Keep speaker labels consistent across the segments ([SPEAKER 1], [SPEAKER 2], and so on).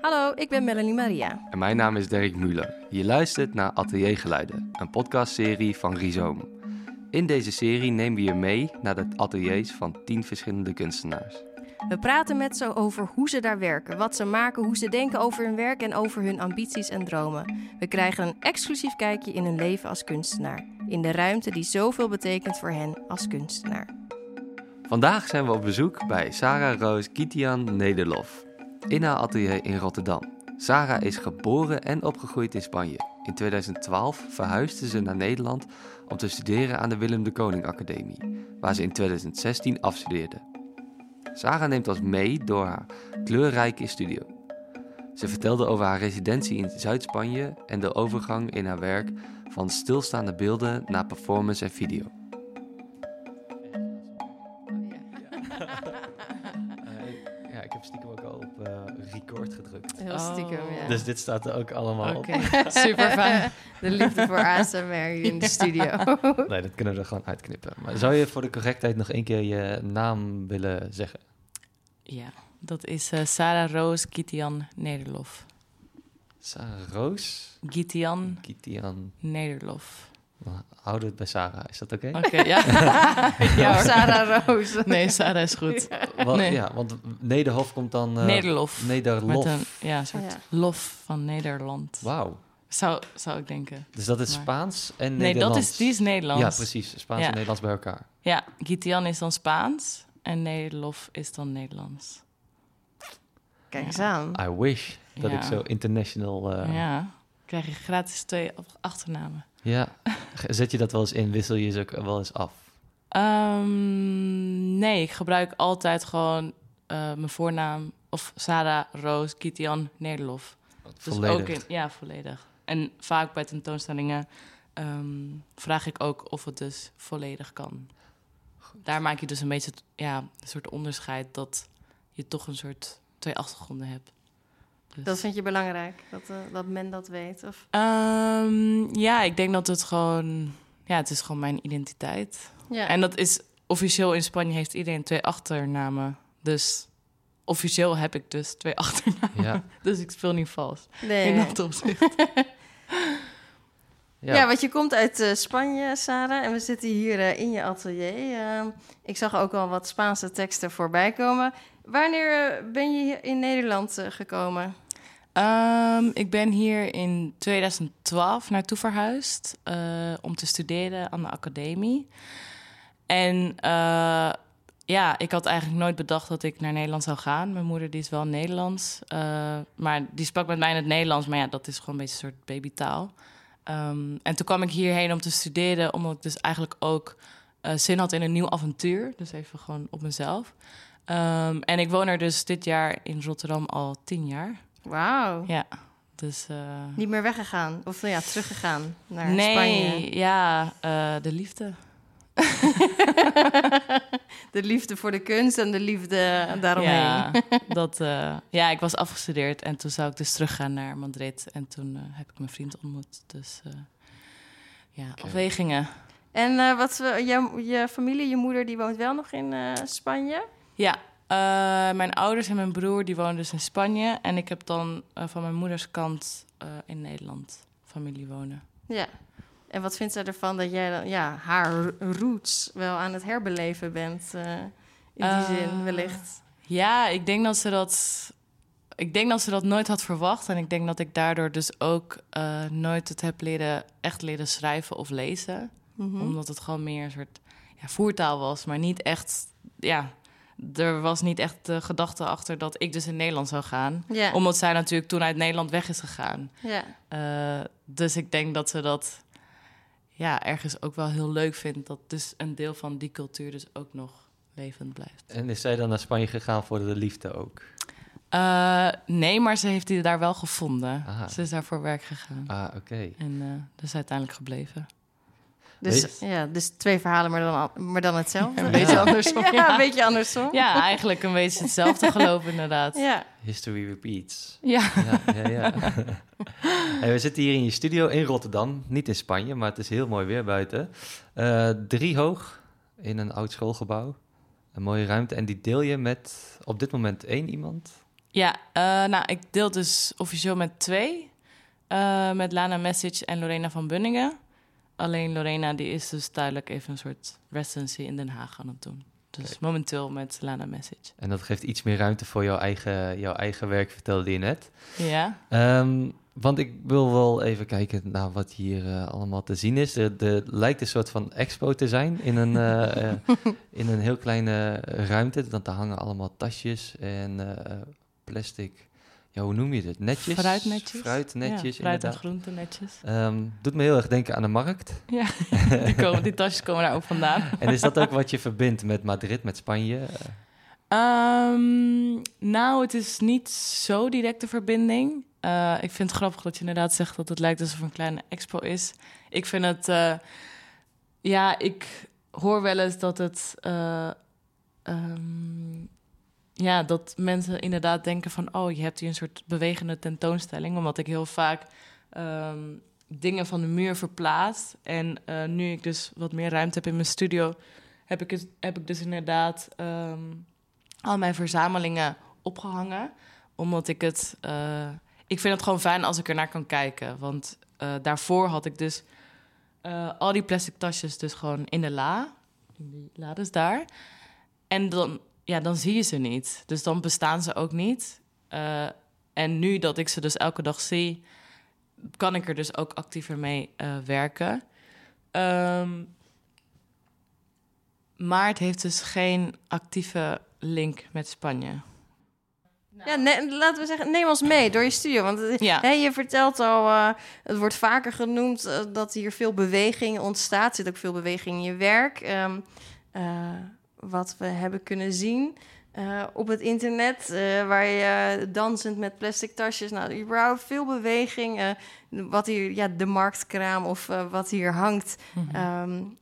[SPEAKER 1] Hallo, ik ben Melanie Maria.
[SPEAKER 2] En mijn naam is Dirk Muller. Je luistert naar Ateliergeluiden, een podcastserie van Rhizoom. In deze serie nemen we je mee naar de ateliers van tien verschillende kunstenaars.
[SPEAKER 1] We praten met ze over hoe ze daar werken, wat ze maken, hoe ze denken over hun werk en over hun ambities en dromen. We krijgen een exclusief kijkje in hun leven als kunstenaar, in de ruimte die zoveel betekent voor hen als kunstenaar.
[SPEAKER 2] Vandaag zijn we op bezoek bij Sarah Roos Kitian Nederlof in haar atelier in Rotterdam. Sarah is geboren en opgegroeid in Spanje. In 2012 verhuisde ze naar Nederland om te studeren aan de Willem de Koning Academie, waar ze in 2016 afstudeerde. Sarah neemt ons mee door haar kleurrijke studio. Ze vertelde over haar residentie in Zuid-Spanje en de overgang in haar werk van stilstaande beelden naar performance en video. Dus dit staat er ook allemaal
[SPEAKER 3] Oké,
[SPEAKER 2] op.
[SPEAKER 3] super fijn.
[SPEAKER 1] De liefde voor ASMR hier in de studio.
[SPEAKER 2] Nee, dat kunnen we er gewoon uitknippen. Maar zou je voor de correctheid nog één keer je naam willen zeggen?
[SPEAKER 3] Ja, dat is eh, Sarah Roos Gitian Nederlof.
[SPEAKER 2] Sarah Roos
[SPEAKER 3] Gitian
[SPEAKER 2] Kitian.
[SPEAKER 3] Nederlof.
[SPEAKER 2] Houden we het bij Sarah, is dat oké?
[SPEAKER 3] Oké, ja. ja.
[SPEAKER 1] Sarah Roos.
[SPEAKER 3] Nee, Sarah is goed. Nee.
[SPEAKER 2] Ja, want Nederhof komt dan... eh,
[SPEAKER 3] Nederlof.
[SPEAKER 2] Nederlof.
[SPEAKER 3] Met een ja, soort
[SPEAKER 1] Ja.
[SPEAKER 3] lof van Nederland.
[SPEAKER 2] Wauw.
[SPEAKER 3] Zou, zou ik denken.
[SPEAKER 2] Dus dat is
[SPEAKER 3] Maar-
[SPEAKER 2] Spaans en
[SPEAKER 3] Nee, dat
[SPEAKER 2] Nederlands.
[SPEAKER 3] is, die is Nederlands.
[SPEAKER 2] Ja, precies. Spaans
[SPEAKER 3] Ja.
[SPEAKER 2] en Nederlands bij elkaar.
[SPEAKER 3] Ja, Gitian is dan Spaans en Nederlof is dan Nederlands.
[SPEAKER 1] Kijk eens aan.
[SPEAKER 2] I wish dat
[SPEAKER 3] Ja.
[SPEAKER 2] ik zo international... eh,
[SPEAKER 3] Ja, krijg je gratis twee achternamen.
[SPEAKER 2] Ja. Zet je dat wel eens in? Wissel je ze ook wel eens af?
[SPEAKER 3] Ehm, nee, ik gebruik altijd gewoon eh, mijn voornaam. Of Sarah Roos Kitian Nederlof. Dus
[SPEAKER 2] Volledig.
[SPEAKER 3] ook in, ja, volledig. En vaak bij tentoonstellingen ehm, vraag ik ook of het dus volledig kan. Daar maak je dus een beetje ja, een soort onderscheid dat je toch een soort twee achtergronden hebt. Dus-
[SPEAKER 1] Dat vind je belangrijk, dat, eh, dat men dat weet? Of...
[SPEAKER 3] Ehm, ja, ik denk dat het gewoon... Ja, het is gewoon mijn identiteit.
[SPEAKER 1] Ja.
[SPEAKER 3] En dat is officieel in Spanje heeft iedereen twee achternamen. Dus officieel heb ik dus twee achternamen.
[SPEAKER 2] Ja.
[SPEAKER 3] Dus ik speel niet vals.
[SPEAKER 1] nee,
[SPEAKER 3] In dat opzicht.
[SPEAKER 2] Ja.
[SPEAKER 1] Ja. want je komt uit eh, Spanje, Sarah, en we zitten hier eh, in je atelier. Eh, ik zag ook al wat Spaanse teksten voorbij komen. Wanneer ben je hier in Nederland eh, gekomen?
[SPEAKER 3] Ehm, ik ben hier in 2012 naartoe verhuisd eh, om te studeren aan de academie. En eh, ja, ik had eigenlijk nooit bedacht dat ik naar Nederland zou gaan. Mijn moeder die is wel Nederlands, eh, maar die sprak met mij in het Nederlands. Maar ja, dat is gewoon een beetje een soort babytaal. Ehm, en toen kwam ik hierheen om te studeren, omdat ik dus eigenlijk ook zin had in een nieuw avontuur. Dus even gewoon op mezelf. Ehm, en ik woon er dus dit jaar in Rotterdam al tien jaar.
[SPEAKER 1] Wauw.
[SPEAKER 3] Ja, dus... eh,
[SPEAKER 1] Niet meer weggegaan, of nou ja, teruggegaan naar
[SPEAKER 3] nee,
[SPEAKER 1] Spanje.
[SPEAKER 3] ja, eh, de liefde.
[SPEAKER 1] De liefde voor de kunst en de liefde daaromheen.
[SPEAKER 3] Ja, dat, eh, ja, ik was afgestudeerd en toen zou ik dus teruggaan naar Madrid. En toen heb ik mijn vriend ontmoet. Dus eh, ja, afwegingen.
[SPEAKER 1] En eh, wat, je, je familie, je moeder, die woont wel nog in eh, Spanje?
[SPEAKER 3] Ja, mijn ouders en mijn broer die wonen dus in Spanje. En ik heb dan eh, van mijn moeders kant eh, in Nederland familie wonen.
[SPEAKER 1] Ja. En wat vindt zij ervan dat jij dan, ja, haar roots wel aan het herbeleven bent? eh, in die
[SPEAKER 3] Eh,
[SPEAKER 1] zin, wellicht.
[SPEAKER 3] Ja, ik denk dat ze dat. Ik denk dat ze dat nooit had verwacht. En ik denk dat ik daardoor dus ook eh, nooit het heb leren, echt leren schrijven of lezen.
[SPEAKER 1] Mhm.
[SPEAKER 3] Omdat het gewoon meer een soort ja, voertaal was. Maar niet echt. Ja, er was niet echt de gedachte achter dat ik dus in Nederland zou gaan. Omdat zij natuurlijk toen uit Nederland weg is gegaan.
[SPEAKER 1] ja.
[SPEAKER 3] Eh, dus ik denk dat ze dat ja, ergens ook wel heel leuk vindt. Dat dus een deel van die cultuur dus ook nog levend blijft.
[SPEAKER 2] En is zij dan naar Spanje gegaan voor de liefde ook?
[SPEAKER 3] Eh, nee, maar ze heeft die daar wel gevonden.
[SPEAKER 2] Aha.
[SPEAKER 3] Ze is daar voor werk gegaan.
[SPEAKER 2] Ah, oké.
[SPEAKER 3] En eh dat is uiteindelijk gebleven.
[SPEAKER 1] Dus, ja, dus twee verhalen, maar dan, maar dan hetzelfde.
[SPEAKER 3] Een beetje andersom,
[SPEAKER 1] ja,
[SPEAKER 3] ja.
[SPEAKER 1] een beetje andersom.
[SPEAKER 3] Ja, eigenlijk een beetje hetzelfde geloof inderdaad.
[SPEAKER 1] Ja.
[SPEAKER 2] History repeats.
[SPEAKER 3] Ja.
[SPEAKER 2] Ja, ja, ja. hey, we zitten hier in je studio in Rotterdam. Niet in Spanje, maar het is heel mooi weer buiten. Eh, drie hoog in een oud schoolgebouw. Een mooie ruimte. En die deel je met op dit moment één iemand.
[SPEAKER 3] Ja, uh, nou, ik deel dus officieel met twee. Uh, met Lana Message en Lorena van Bunningen. Alleen Lorena die is dus duidelijk even een soort residency in Den Haag aan het doen. Dus momenteel met Lana Message.
[SPEAKER 2] En dat geeft iets meer ruimte voor jouw eigen, jouw eigen werk, vertelde je net.
[SPEAKER 3] Ja.
[SPEAKER 2] Um, want ik wil wel even kijken naar wat hier uh, allemaal te zien is. Er, er, lijkt een soort van expo te zijn in een, uh, in een heel kleine ruimte. Want daar hangen allemaal tasjes en plastic ja, hoe noem je dit? Netjes?
[SPEAKER 3] Fruitnetjes.
[SPEAKER 2] Fruitnetjes,
[SPEAKER 3] ja, fruit- en groentenetjes.
[SPEAKER 2] Um, doet me heel erg denken aan de markt.
[SPEAKER 3] Ja, die, komen, die tasjes komen daar ook vandaan.
[SPEAKER 2] en is dat ook wat je verbindt met Madrid, met Spanje?
[SPEAKER 3] Um, nou, het is niet zo directe verbinding. Uh, ik vind het grappig dat je inderdaad zegt dat het lijkt alsof een kleine expo is. Ik vind het... Uh, ja, ik hoor wel eens dat het... Uh, um, ja, dat mensen inderdaad denken van... oh, je hebt hier een soort bewegende tentoonstelling. Omdat ik heel vaak um, dingen van de muur verplaats. En uh, nu ik dus wat meer ruimte heb in mijn studio... heb ik, het, heb ik dus inderdaad um, al mijn verzamelingen opgehangen. Omdat ik het... Uh, ik vind het gewoon fijn als ik er naar kan kijken. Want uh, daarvoor had ik dus al die plastic tasjes dus gewoon in de la. In die lades daar. En dan ja, dan zie je ze niet. Dus dan bestaan ze ook niet. Uh, en nu dat ik ze dus elke dag zie, kan ik er dus ook actiever mee uh, werken. Um, maar het heeft dus geen actieve link met Spanje.
[SPEAKER 1] Ja, laten we zeggen, neem ons mee door je studio. Want ja. hè, je vertelt al, uh, het wordt vaker genoemd uh, dat hier veel beweging ontstaat. Er zit ook veel beweging in je werk. Um, wat we hebben kunnen zien uh, op het internet. Uh, waar je dansend met plastic tasjes. Nou, überhaupt veel beweging. Uh, wat hier, ja, de marktkraam of wat hier hangt. Mm -hmm. um,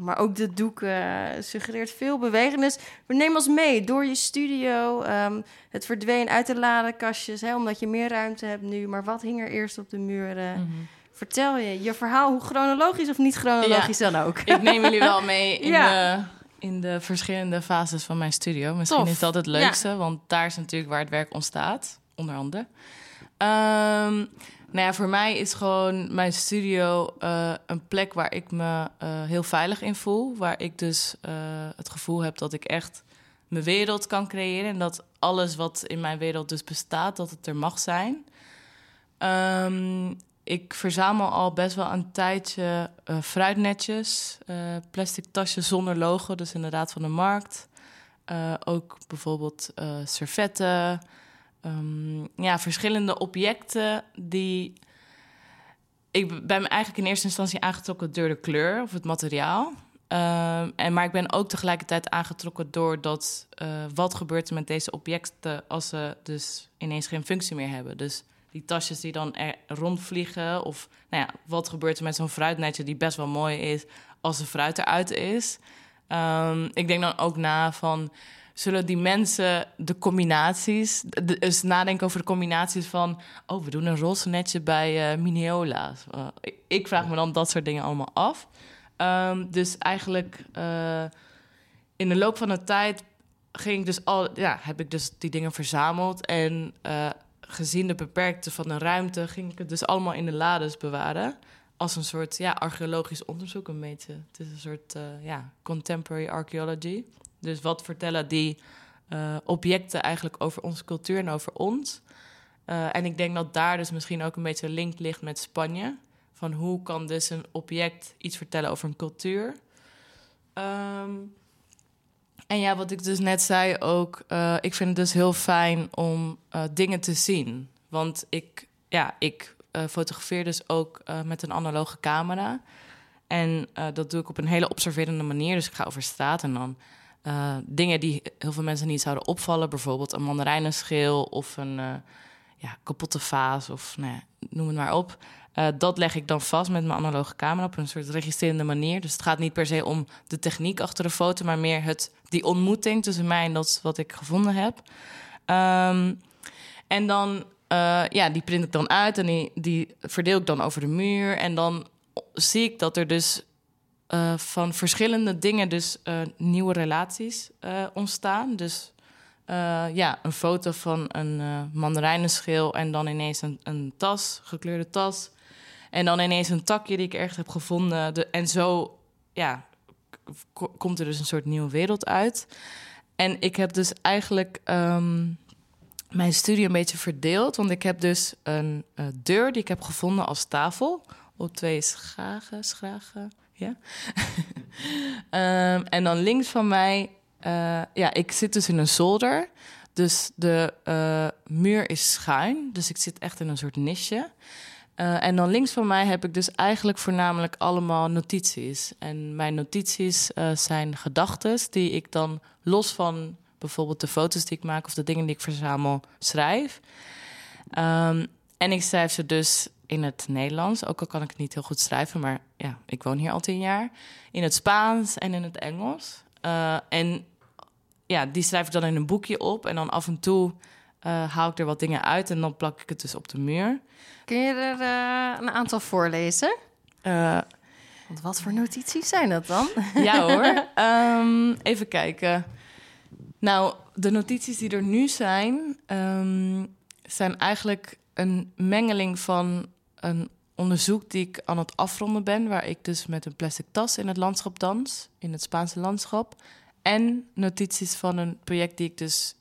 [SPEAKER 1] maar ook de doeken suggereert veel beweging. Dus we nemen ons mee door je studio. Um, het verdween uit de ladekastjes, hè, omdat je meer ruimte hebt nu. Maar wat hing er eerst op de muren? Mm -hmm. Vertel je je verhaal, hoe chronologisch of niet chronologisch ja. dan ook.
[SPEAKER 3] Ik neem jullie wel mee in ja. de in de verschillende fases van mijn studio. Misschien Tof. is dat het leukste, ja. want daar is natuurlijk waar het werk ontstaat, onder andere. Um, nou ja, voor mij is gewoon mijn studio uh, een plek waar ik me uh, heel veilig in voel. Waar ik dus uh, het gevoel heb dat ik echt mijn wereld kan creëren. En dat alles wat in mijn wereld dus bestaat, dat het er mag zijn. Um, ik verzamel al best wel een tijdje uh, fruitnetjes, uh, plastic tasjes zonder logo, dus inderdaad van de markt. Uh, ook bijvoorbeeld servetten. Um, ja, verschillende objecten die. Ik ben me eigenlijk in eerste instantie aangetrokken door de kleur of het materiaal. Uh, en, maar ik ben ook tegelijkertijd aangetrokken door dat wat gebeurt er met deze objecten als ze dus ineens geen functie meer hebben. Dus die tasjes die dan er rondvliegen. Of nou ja, wat gebeurt er met zo'n fruitnetje die best wel mooi is als de fruit eruit is. Um, ik denk dan ook na van zullen die mensen de combinaties, dus nadenken over de combinaties van, oh, we doen een roze netje bij uh, Mineola's. Uh, ik, vraag me dan dat soort dingen allemaal af. Um, dus eigenlijk uh, in de loop van de tijd ging ik dus al, ja, heb ik dus die dingen verzameld en gezien de beperkte van de ruimte, ging ik het dus allemaal in de lades bewaren. Als een soort ja, archeologisch onderzoek, een beetje. Het is een soort uh, ja, contemporary archaeology. Dus wat vertellen die uh, objecten eigenlijk over onze cultuur en over ons? Uh, en ik denk dat daar dus misschien ook een beetje een link ligt met Spanje. Van hoe kan dus een object iets vertellen over een cultuur? Um, en ja, wat ik dus net zei ook, uh, ik vind het dus heel fijn om uh, dingen te zien. Want ik, ja, ik uh, fotografeer dus ook met een analoge camera. En dat doe ik op een hele observerende manier. Dus ik ga over straat en dan dingen die heel veel mensen niet zouden opvallen. Bijvoorbeeld een mandarijnenschil of een ja, kapotte vaas of nou ja, noem het maar op. Uh, dat leg ik dan vast met mijn analoge camera op een soort registrerende manier. Dus het gaat niet per se om de techniek achter de foto, maar meer het, die ontmoeting tussen mij en dat wat ik gevonden heb. Um, en dan, uh, ja, die print ik dan uit en die, die verdeel ik dan over de muur. En dan zie ik dat er dus uh, van verschillende dingen dus nieuwe relaties ontstaan. Dus eh, ja, een foto van een uh, mandarijnenschil en dan ineens een, een tas, gekleurde tas. En dan ineens een takje die ik ergens heb gevonden. De, en zo ja, komt er dus een soort nieuwe wereld uit. En ik heb dus eigenlijk ehm, mijn studie een beetje verdeeld. Want ik heb dus een uh, deur die ik heb gevonden als tafel. Op twee schagen, schragen, ja. um, en dan links van mij, uh, ja, ik zit dus in een zolder. Dus de uh, muur is schuin. Dus ik zit echt in een soort nisje. Uh, en dan links van mij heb ik dus eigenlijk voornamelijk allemaal notities. En mijn notities uh, zijn gedachten die ik dan los van bijvoorbeeld de foto's die ik maak of de dingen die ik verzamel schrijf. Um, en ik schrijf ze dus in het Nederlands, ook al kan ik het niet heel goed schrijven, maar ja, ik woon hier al tien jaar. In het Spaans en in het Engels. Uh, en ja, die schrijf ik dan in een boekje op en dan af en toe haal ik er wat dingen uit en dan plak ik het dus op de muur.
[SPEAKER 1] Kun je er uh, een aantal voorlezen? Uh, Want wat voor notities zijn dat dan?
[SPEAKER 3] Ja hoor. um, even kijken. Nou, de notities die er nu zijn, um, zijn eigenlijk een mengeling van een onderzoek die ik aan het afronden ben, waar ik dus met een plastic tas in het landschap dans, in het Spaanse landschap. En notities van een project die ik dus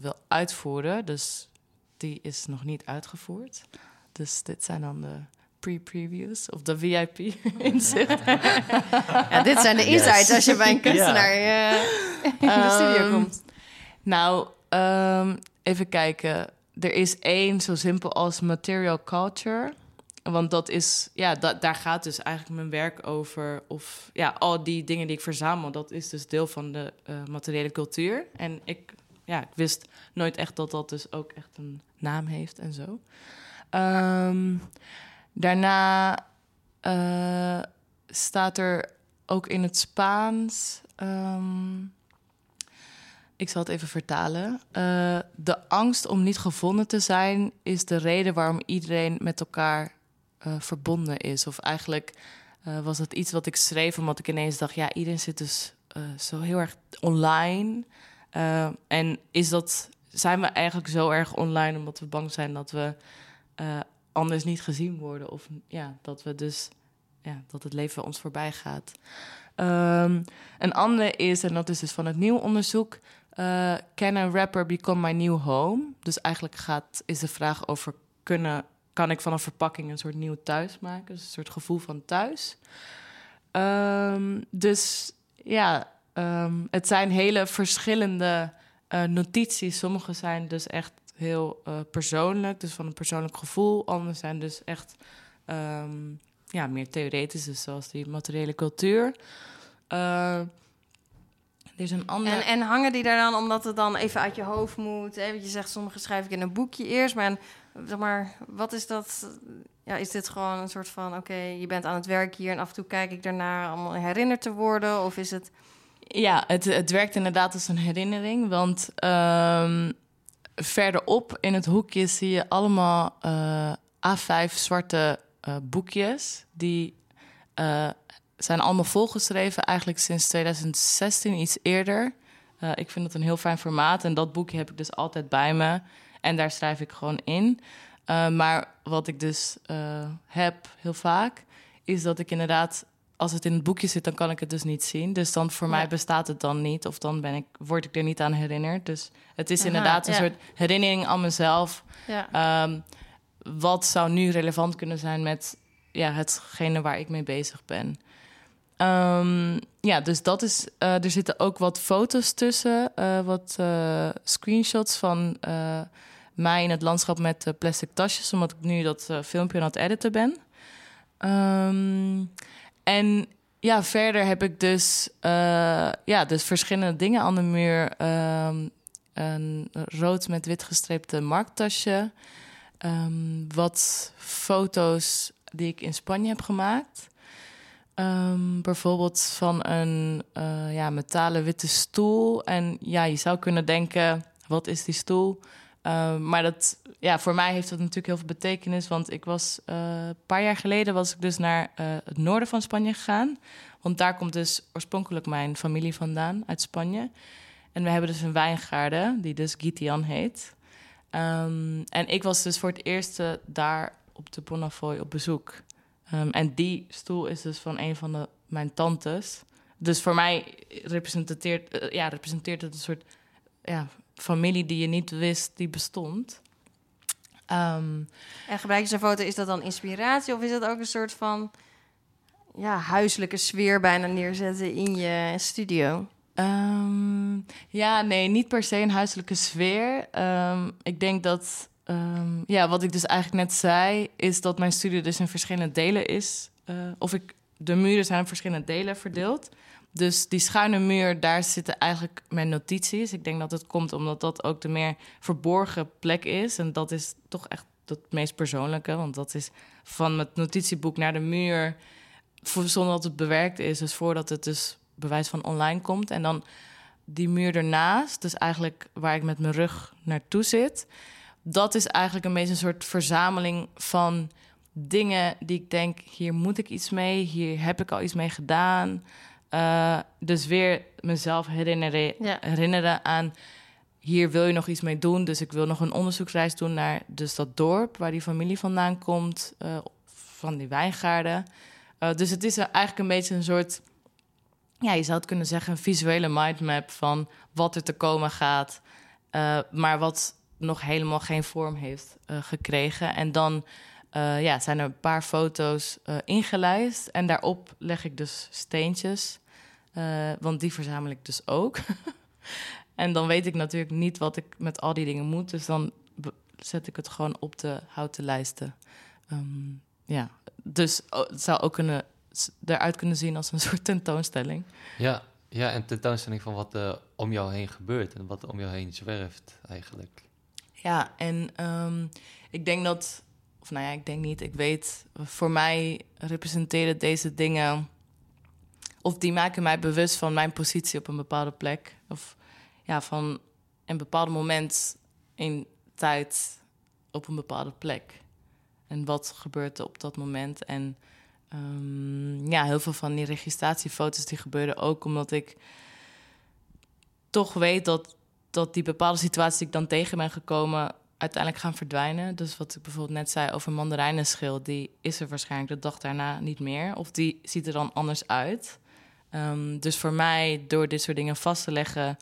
[SPEAKER 3] wil uitvoeren. Dus die is nog niet uitgevoerd. Dus dit zijn dan de pre-previews of de VIP-inzicht.
[SPEAKER 1] ja, dit zijn de insights yes. als je bij een kunstenaar uh, in de studio
[SPEAKER 3] um,
[SPEAKER 1] komt.
[SPEAKER 3] Nou, um, even kijken. Er is één zo simpel als material culture. Want dat is, ja, da daar gaat dus eigenlijk mijn werk over. Of ja, al die dingen die ik verzamel, dat is dus deel van de uh, materiële cultuur. En ik, ja, ik wist nooit echt dat dat dus ook echt een naam heeft en zo. Um, daarna uh, staat er ook in het Spaans. Um, ik zal het even vertalen. Uh, de angst om niet gevonden te zijn is de reden waarom iedereen met elkaar uh, verbonden is. Of eigenlijk was dat iets wat ik schreef omdat ik ineens dacht: ja, iedereen zit dus zo heel erg online. En is dat, zijn we eigenlijk zo erg online omdat we bang zijn dat we uh, anders niet gezien worden. Of ja, dat we dus ja, dat het leven ons voorbij gaat. Um, een andere is, en dat is dus van het nieuw onderzoek. Uh, can a rapper become my new home? Dus eigenlijk gaat, is de vraag over kunnen, kan ik van een verpakking een soort nieuw thuis maken? Dus een soort gevoel van thuis. Um, dus ja, um, het zijn hele verschillende uh, notities. Sommige zijn dus echt heel uh, persoonlijk, dus van een persoonlijk gevoel. Anderen zijn dus echt um, ja, meer theoretisch, dus zoals die materiële cultuur. Is een andere...
[SPEAKER 1] En, en hangen die daar dan omdat het dan even uit je hoofd moet? Hè? Je zegt, sommige schrijf ik in een boekje eerst, maar, zeg maar wat is dat? Ja, is dit gewoon een soort van, oké, je bent aan het werk hier en af en toe kijk ik daarna om herinnerd te worden? Of is het...
[SPEAKER 3] Ja, het, het werkt inderdaad als een herinnering, want... Um, verderop in het hoekje zie je allemaal uh, A5 zwarte uh, boekjes. Die uh, zijn allemaal volgeschreven, eigenlijk sinds 2016, iets eerder. ik vind het een heel fijn formaat en dat boekje heb ik dus altijd bij me. En daar schrijf ik gewoon in. maar wat ik dus heb heel vaak, is dat ik inderdaad als het in het boekje zit, dan kan ik het dus niet zien. Dus dan voor ja. mij bestaat het dan niet. Of dan ben ik, word ik er niet aan herinnerd. Dus het is Aha, inderdaad een ja. soort herinnering aan mezelf.
[SPEAKER 1] Ja.
[SPEAKER 3] Um, wat zou nu relevant kunnen zijn met ja, hetgene waar ik mee bezig ben. Um, ja, dus dat is. Uh, er zitten ook wat foto's tussen. Uh, wat uh, screenshots van mij in het landschap met plastic tasjes. Omdat ik nu dat filmpje aan het editen ben. Um, en ja, verder heb ik dus, uh, ja, dus verschillende dingen aan de muur. Um, een rood met wit gestreepte marktasje. Um, wat foto's die ik in Spanje heb gemaakt. Um, bijvoorbeeld van een uh, ja, metalen witte stoel. En ja, je zou kunnen denken, wat is die stoel? Uh, maar dat, ja, voor mij heeft dat natuurlijk heel veel betekenis. Want ik was een paar jaar geleden was ik dus naar uh, het noorden van Spanje gegaan. Want daar komt dus oorspronkelijk mijn familie vandaan uit Spanje. En we hebben dus een wijngaarden, die dus Gitian heet. Ehm, en ik was dus voor het eerst eh, daar op de Bonavoy op bezoek. Ehm, en die stoel is dus van een van de, mijn tantes. Dus voor mij representeert, eh, ja, representeert het een soort ja, familie die je niet wist die bestond. Ehm,
[SPEAKER 1] En gebruik je zo'n foto, is dat dan inspiratie of is dat ook een soort van ja, huiselijke sfeer bijna neerzetten in je studio?
[SPEAKER 3] Ehm, ja, nee, niet per se een huiselijke sfeer. Ehm, ik denk dat, ja, wat ik dus eigenlijk net zei, is dat mijn studio dus in verschillende delen is. Eh, of ik, de muren zijn in verschillende delen verdeeld. Dus die schuine muur, daar zitten eigenlijk mijn notities. Ik denk dat het komt omdat dat ook de meer verborgen plek is. En dat is toch echt het meest persoonlijke. Want dat is van het notitieboek naar de muur, zonder dat het bewerkt is. Dus voordat het dus bewijs van online komt. En dan die muur ernaast, dus eigenlijk waar ik met mijn rug naartoe zit. Dat is eigenlijk een beetje een soort verzameling van dingen die ik denk, hier moet ik iets mee, hier heb ik al iets mee gedaan. Uh, dus weer mezelf herinneren,
[SPEAKER 1] Ja.
[SPEAKER 3] herinneren aan hier wil je nog iets mee doen. Dus ik wil nog een onderzoeksreis doen naar dus dat dorp waar die familie vandaan komt, uh, van die wijngaarden. Uh, dus het is eigenlijk een beetje een soort, ja, je zou het kunnen zeggen, een visuele mindmap van wat er te komen gaat, uh, maar wat nog helemaal geen vorm heeft gekregen. En dan uh, ja, zijn er een paar foto's uh, ingelijst. En daarop leg ik dus steentjes. Uh, want die verzamel ik dus ook. en dan weet ik natuurlijk niet wat ik met al die dingen moet. Dus dan zet ik het gewoon op de houten lijsten. Um, ja, dus het zou ook kunnen, eruit kunnen zien als een soort tentoonstelling.
[SPEAKER 2] Ja, ja en tentoonstelling van wat er om jou heen gebeurt en wat om jou heen zwerft eigenlijk.
[SPEAKER 3] Ja, en um, ik denk dat of nou ja, ik denk niet, ik weet, voor mij representeren deze dingen, of die maken mij bewust van mijn positie op een bepaalde plek. Of ja, van een bepaald moment in tijd op een bepaalde plek. En wat gebeurt er op dat moment? En um, ja, heel veel van die registratiefoto's die gebeurden ook omdat ik toch weet dat, dat die bepaalde situatie die ik dan tegen ben gekomen uiteindelijk gaan verdwijnen. Dus wat ik bijvoorbeeld net zei over mandarijnenschil, die is er waarschijnlijk de dag daarna niet meer. Of die ziet er dan anders uit. Um, dus voor mij, door dit soort dingen vast te leggen,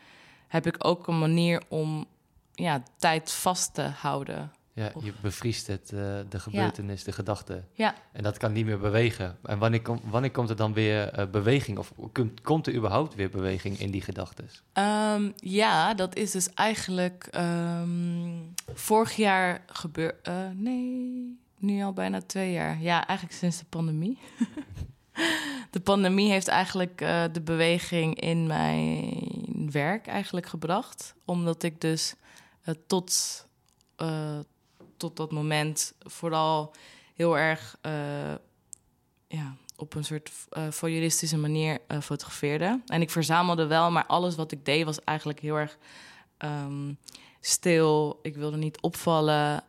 [SPEAKER 3] heb ik ook een manier om ja, tijd vast te houden.
[SPEAKER 2] Ja, je bevriest het, uh, de gebeurtenis, ja. de gedachte.
[SPEAKER 3] Ja.
[SPEAKER 2] En dat kan niet meer bewegen. En wanneer, kom, wanneer komt er dan weer uh, beweging? Of komt, komt er überhaupt weer beweging in die gedachten?
[SPEAKER 3] Um, ja, dat is dus eigenlijk um, vorig jaar gebeurd. Uh, nee, nu al bijna twee jaar. Ja, eigenlijk sinds de pandemie. de pandemie heeft eigenlijk de beweging in mijn werk eigenlijk gebracht. Omdat ik dus tot tot dat moment vooral heel erg uh, ja, op een soort uh, voyeuristische manier uh, fotografeerde. En ik verzamelde wel, maar alles wat ik deed was eigenlijk heel erg um, stil. Ik wilde niet opvallen,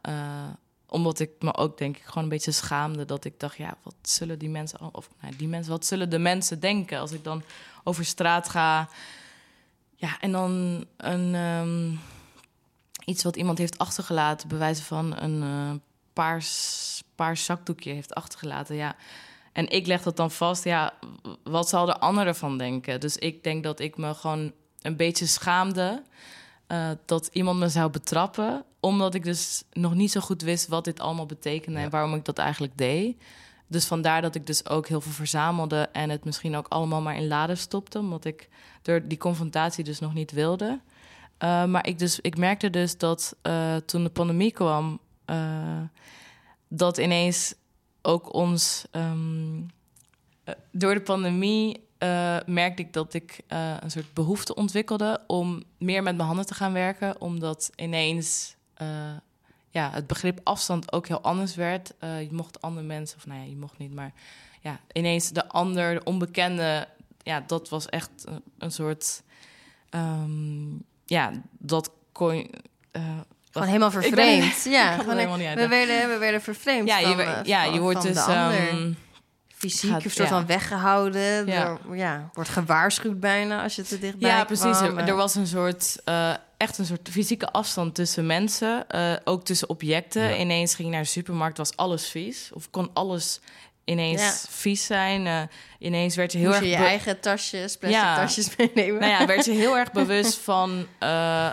[SPEAKER 3] omdat ik me ook denk ik gewoon een beetje schaamde. Dat ik dacht, ja, wat zullen die mensen, of nou, die mensen, wat zullen de mensen denken als ik dan over straat ga? Ja, en dan een. Um, iets wat iemand heeft achtergelaten, bewijzen van een uh, paars, paars zakdoekje heeft achtergelaten. Ja. En ik leg dat dan vast, ja, wat zal de ander ervan denken? Dus ik denk dat ik me gewoon een beetje schaamde uh, dat iemand me zou betrappen, omdat ik dus nog niet zo goed wist wat dit allemaal betekende ja. en waarom ik dat eigenlijk deed. Dus vandaar dat ik dus ook heel veel verzamelde en het misschien ook allemaal maar in laden stopte, omdat ik door die confrontatie dus nog niet wilde. Uh, maar ik, dus, ik merkte dus dat uh, toen de pandemie kwam, uh, dat ineens ook ons. Um, door de pandemie merkte ik dat ik een soort behoefte ontwikkelde om meer met mijn handen te gaan werken, omdat ineens ja, het begrip afstand ook heel anders werd. je mocht andere mensen, of nou ja, je mocht niet, maar ja, ineens de ander, de onbekende, ja, dat was echt een, soort. Um, ja, dat kon je. Uh,
[SPEAKER 1] gewoon helemaal vervreemd.
[SPEAKER 3] Ben,
[SPEAKER 1] ja, gewoon, we, werden, we werden vervreemd.
[SPEAKER 3] Ja, je,
[SPEAKER 1] van,
[SPEAKER 3] ja,
[SPEAKER 1] van,
[SPEAKER 3] je wordt dus. Um,
[SPEAKER 1] fysiek
[SPEAKER 3] Gaat-
[SPEAKER 1] een soort
[SPEAKER 3] ja.
[SPEAKER 1] van weggehouden.
[SPEAKER 3] Ja.
[SPEAKER 1] Ja, wordt gewaarschuwd bijna als je te dichtbij
[SPEAKER 3] Ja, precies.
[SPEAKER 1] kwam.
[SPEAKER 3] Er, er was een soort, eh, echt een soort fysieke afstand tussen mensen. eh, ook tussen objecten.
[SPEAKER 2] Ja.
[SPEAKER 3] Ineens ging je naar de supermarkt, was alles vies. Of kon alles ineens
[SPEAKER 1] Ja.
[SPEAKER 3] vies zijn. eh, ineens werd je heel
[SPEAKER 1] Moest
[SPEAKER 3] erg...
[SPEAKER 1] je je eigen tasjes, plastic
[SPEAKER 3] Ja.
[SPEAKER 1] tasjes meenemen.
[SPEAKER 3] Nou ja, werd je heel erg bewust van eh,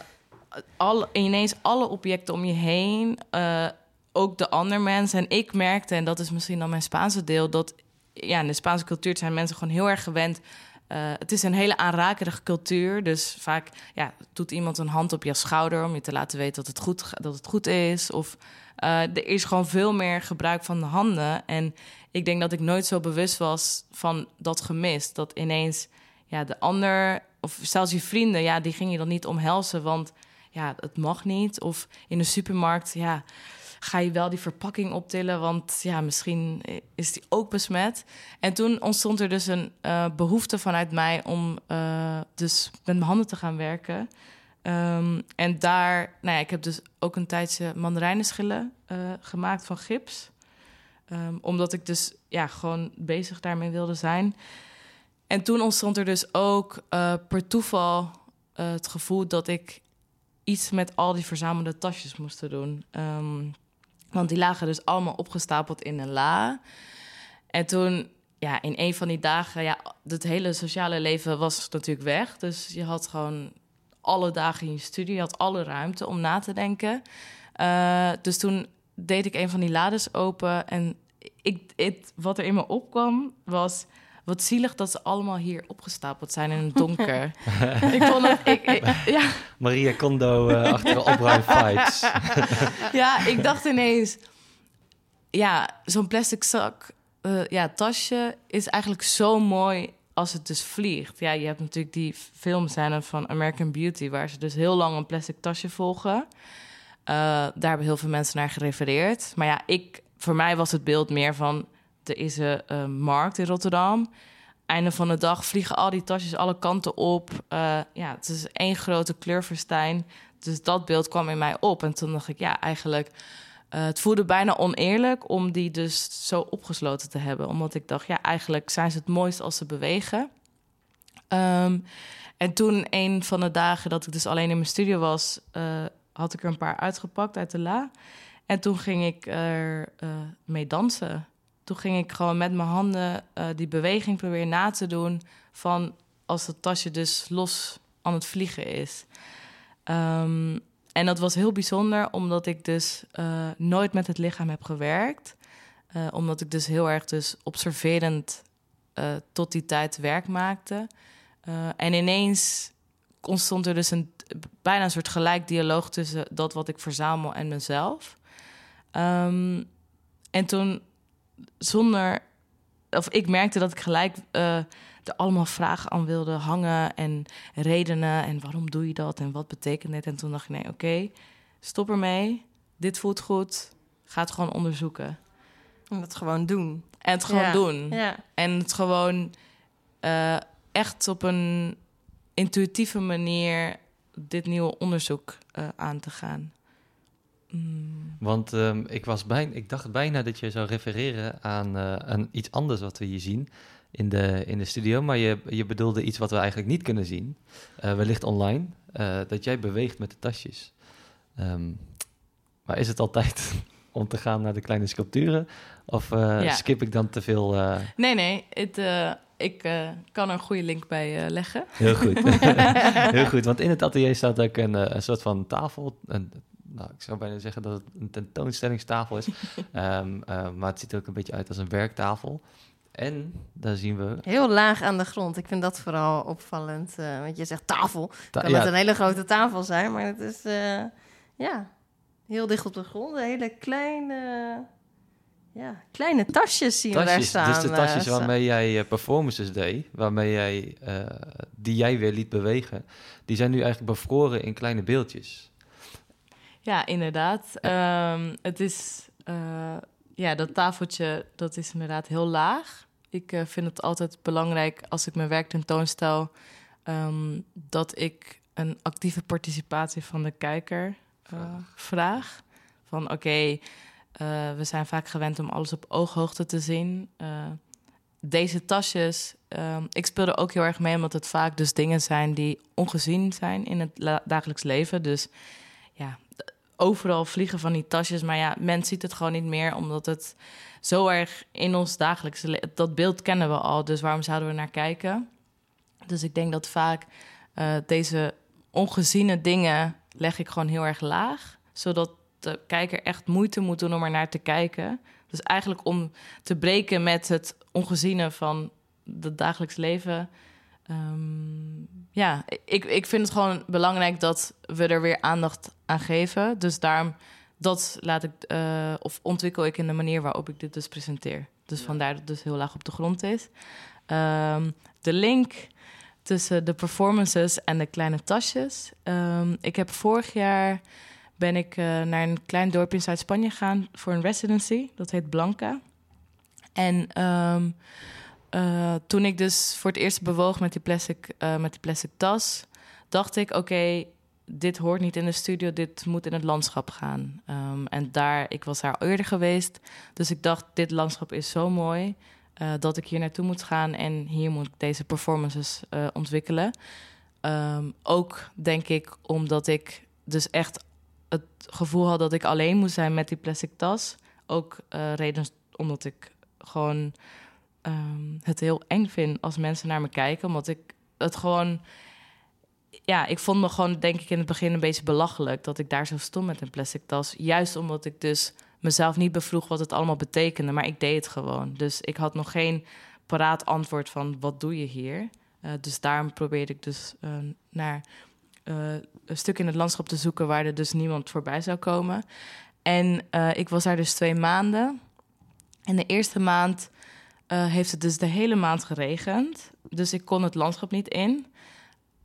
[SPEAKER 3] alle, ineens alle objecten om je heen. eh, ook de ander mens. En ik merkte, en dat is misschien dan mijn Spaanse deel, dat ja, in de Spaanse cultuur zijn mensen gewoon heel erg gewend. het is een hele aanrakerige cultuur. Dus vaak ja, doet iemand een hand op je schouder om je te laten weten dat het goed, dat het goed is. Of er is gewoon veel meer gebruik van de handen. En ik denk dat ik nooit zo bewust was van dat gemist. Dat ineens ja, de ander, of zelfs je vrienden, ja, die ging je dan niet omhelzen, want ja, het mag niet. Of in de supermarkt, ja, ga je wel die verpakking optillen, want ja, misschien is die ook besmet. En toen ontstond er dus een eh, behoefte vanuit mij om eh, dus met mijn handen te gaan werken. Ehm, en daar, nou ja, ik heb dus ook een tijdje mandarijnenschillen eh, gemaakt van gips. Ehm, omdat ik dus ja, gewoon bezig daarmee wilde zijn. En toen ontstond er dus ook eh, per toeval eh, het gevoel dat ik iets met al die verzamelde tasjes moest doen. Ehm, want die lagen dus allemaal opgestapeld in een la. En toen, ja, in een van die dagen, ja, het hele sociale leven was natuurlijk weg. Dus je had gewoon alle dagen in je studie, je had alle ruimte om na te denken. Eh, dus toen deed ik een van die lades open en ik, het, wat er in me opkwam was... Wat zielig dat ze allemaal hier opgestapeld zijn in het donker. ik vond het... Ik, ik- ja,
[SPEAKER 2] Maria Kondo eh achter de opruim vibes.
[SPEAKER 3] ja, ik dacht ineens... Ja, zo'n plastic zak, eh, ja, tasje is eigenlijk zo mooi als het dus vliegt. Ja, je hebt natuurlijk die filmscène van American Beauty... waar ze dus heel lang een plastic tasje volgen. Eh, daar hebben heel veel mensen naar gerefereerd. Maar ja, ik, voor mij was het beeld meer van... er is een markt in Rotterdam... Einde van de dag vliegen al die tasjes alle kanten op. Eh, ja, het is één grote kleurfestijn. Dus dat beeld kwam in mij op. En toen dacht ik, ja, eigenlijk... eh, het voelde bijna oneerlijk om die dus zo opgesloten te hebben. Omdat ik dacht, ja, eigenlijk zijn ze het mooist als ze bewegen. Ehm, en toen een van de dagen dat ik dus alleen in mijn studio was... had ik er een paar uitgepakt uit de la. En toen ging ik er eh, mee dansen. Toen ging ik gewoon met mijn handen eh, die beweging proberen na te doen... van als het tasje dus los aan het vliegen is. Ehm, en dat was heel bijzonder, omdat ik dus eh, nooit met het lichaam heb gewerkt. Omdat ik dus heel erg dus observerend tot die tijd werk maakte. En ineens ontstond er dus een, bijna een soort gelijk dialoog tussen dat wat ik verzamel en mezelf. Ehm, en toen zonder, of ik merkte dat ik gelijk eh, er allemaal vragen aan wilde hangen en redenen en waarom doe je dat en wat betekent dit? En toen dacht ik, nee, oké, stop ermee. Dit voelt goed. Ga het gewoon onderzoeken.
[SPEAKER 1] En dat gewoon doen.
[SPEAKER 3] En het gewoon
[SPEAKER 1] Ja.
[SPEAKER 3] doen.
[SPEAKER 1] Ja.
[SPEAKER 3] En het gewoon eh, echt op een intuïtieve manier dit nieuwe onderzoek eh, aan te gaan. Mm.
[SPEAKER 2] Want ehm, ik, was bijna, ik dacht bijna dat je zou refereren aan, eh, aan iets anders wat we hier zien in de, in de studio. Maar je, je bedoelde iets wat we eigenlijk niet kunnen zien. Eh, wellicht online. dat jij beweegt met de tasjes. Ehm, maar is het altijd om te gaan naar de kleine sculpturen? Of
[SPEAKER 3] Ja.
[SPEAKER 2] skip ik dan te veel?
[SPEAKER 3] Nee, nee, het, ik eh, kan er een goede link bij eh, leggen.
[SPEAKER 2] Heel goed. Heel goed, want in het atelier staat ook een, eh, een soort van tafel. Een, nou, ik zou bijna zeggen dat het een tentoonstellingstafel is. Ehm, eh, maar het ziet er ook een beetje uit als een werktafel. En daar zien we...
[SPEAKER 1] Heel laag aan de grond. Ik vind dat vooral opvallend. eh, want je zegt tafel.
[SPEAKER 2] ta-
[SPEAKER 1] kan
[SPEAKER 2] ja,
[SPEAKER 1] het een hele grote tafel zijn, maar het is eh, ja, heel dicht op de grond. Hele kleine, ja, kleine tasjes zien we daar
[SPEAKER 2] tasjes.
[SPEAKER 1] staan.
[SPEAKER 2] Dus de tasjes
[SPEAKER 1] eh,
[SPEAKER 2] waarmee jij eh, performances deed, waarmee jij, eh, die jij weer liet bewegen, die zijn nu eigenlijk bevroren in kleine beeldjes.
[SPEAKER 3] Ja, inderdaad. Ehm, het is, eh, ja, dat tafeltje, dat is inderdaad heel laag. Ik vind het altijd belangrijk als ik mijn werk tentoonstel, ehm, dat ik een actieve participatie van de kijker eh, vraag. Van oké, eh, we zijn vaak gewend om alles op ooghoogte te zien. eh, deze tasjes, ehm, ik speelde ook heel erg mee omdat het vaak dus dingen zijn die ongezien zijn in het dagelijks leven. Dus ja, overal vliegen van die tasjes, maar ja, men ziet het gewoon niet meer omdat het zo erg in ons dagelijkse leven, dat beeld kennen we al, dus waarom zouden we naar kijken? Dus ik denk dat vaak uh, deze ongeziene dingen leg ik gewoon heel erg laag, zodat de kijker echt moeite moet doen om er naar te kijken. Dus eigenlijk om te breken met het ongeziene van het dagelijks leven. Ehm, ja, ik, ik vind het gewoon belangrijk dat we er weer aandacht aan geven. Dus daarom dat laat ik uh, of ontwikkel ik in de manier waarop ik dit dus presenteer. Dus vandaar dat het dus heel laag op de grond is. Um, de link tussen de performances en de kleine tasjes. Um, ik heb vorig jaar ben ik uh, naar een klein dorpje in Zuid-Spanje gegaan voor een residency. Dat heet Blanca. En um, uh, toen ik dus voor het eerst bewoog met die plastic, uh, met die plastic tas, dacht ik: oké, dit hoort niet in de studio, dit moet in het landschap gaan. Um, en daar, ik was daar eerder geweest, dus ik dacht: dit landschap is zo mooi dat ik hier naartoe moet gaan en hier moet ik deze performances ontwikkelen. Um, ook denk ik omdat ik dus echt het gevoel had dat ik alleen moest zijn met die plastic tas. Ook reden omdat ik gewoon um, het heel eng vind als mensen naar me kijken. Omdat ik het gewoon. Ja, ik vond me gewoon, denk ik, in het begin een beetje belachelijk dat ik daar zo stond met een plastic tas. Juist omdat ik dus mezelf niet bevroeg wat het allemaal betekende, maar ik deed het gewoon. Dus ik had nog geen paraat antwoord van wat doe je hier. Uh, dus daarom probeerde ik dus uh, naar een stuk in het landschap te zoeken waar er dus niemand voorbij zou komen. En ik was daar dus twee maanden. En de eerste maand uh, heeft het dus de hele maand geregend. Dus ik kon het landschap niet in.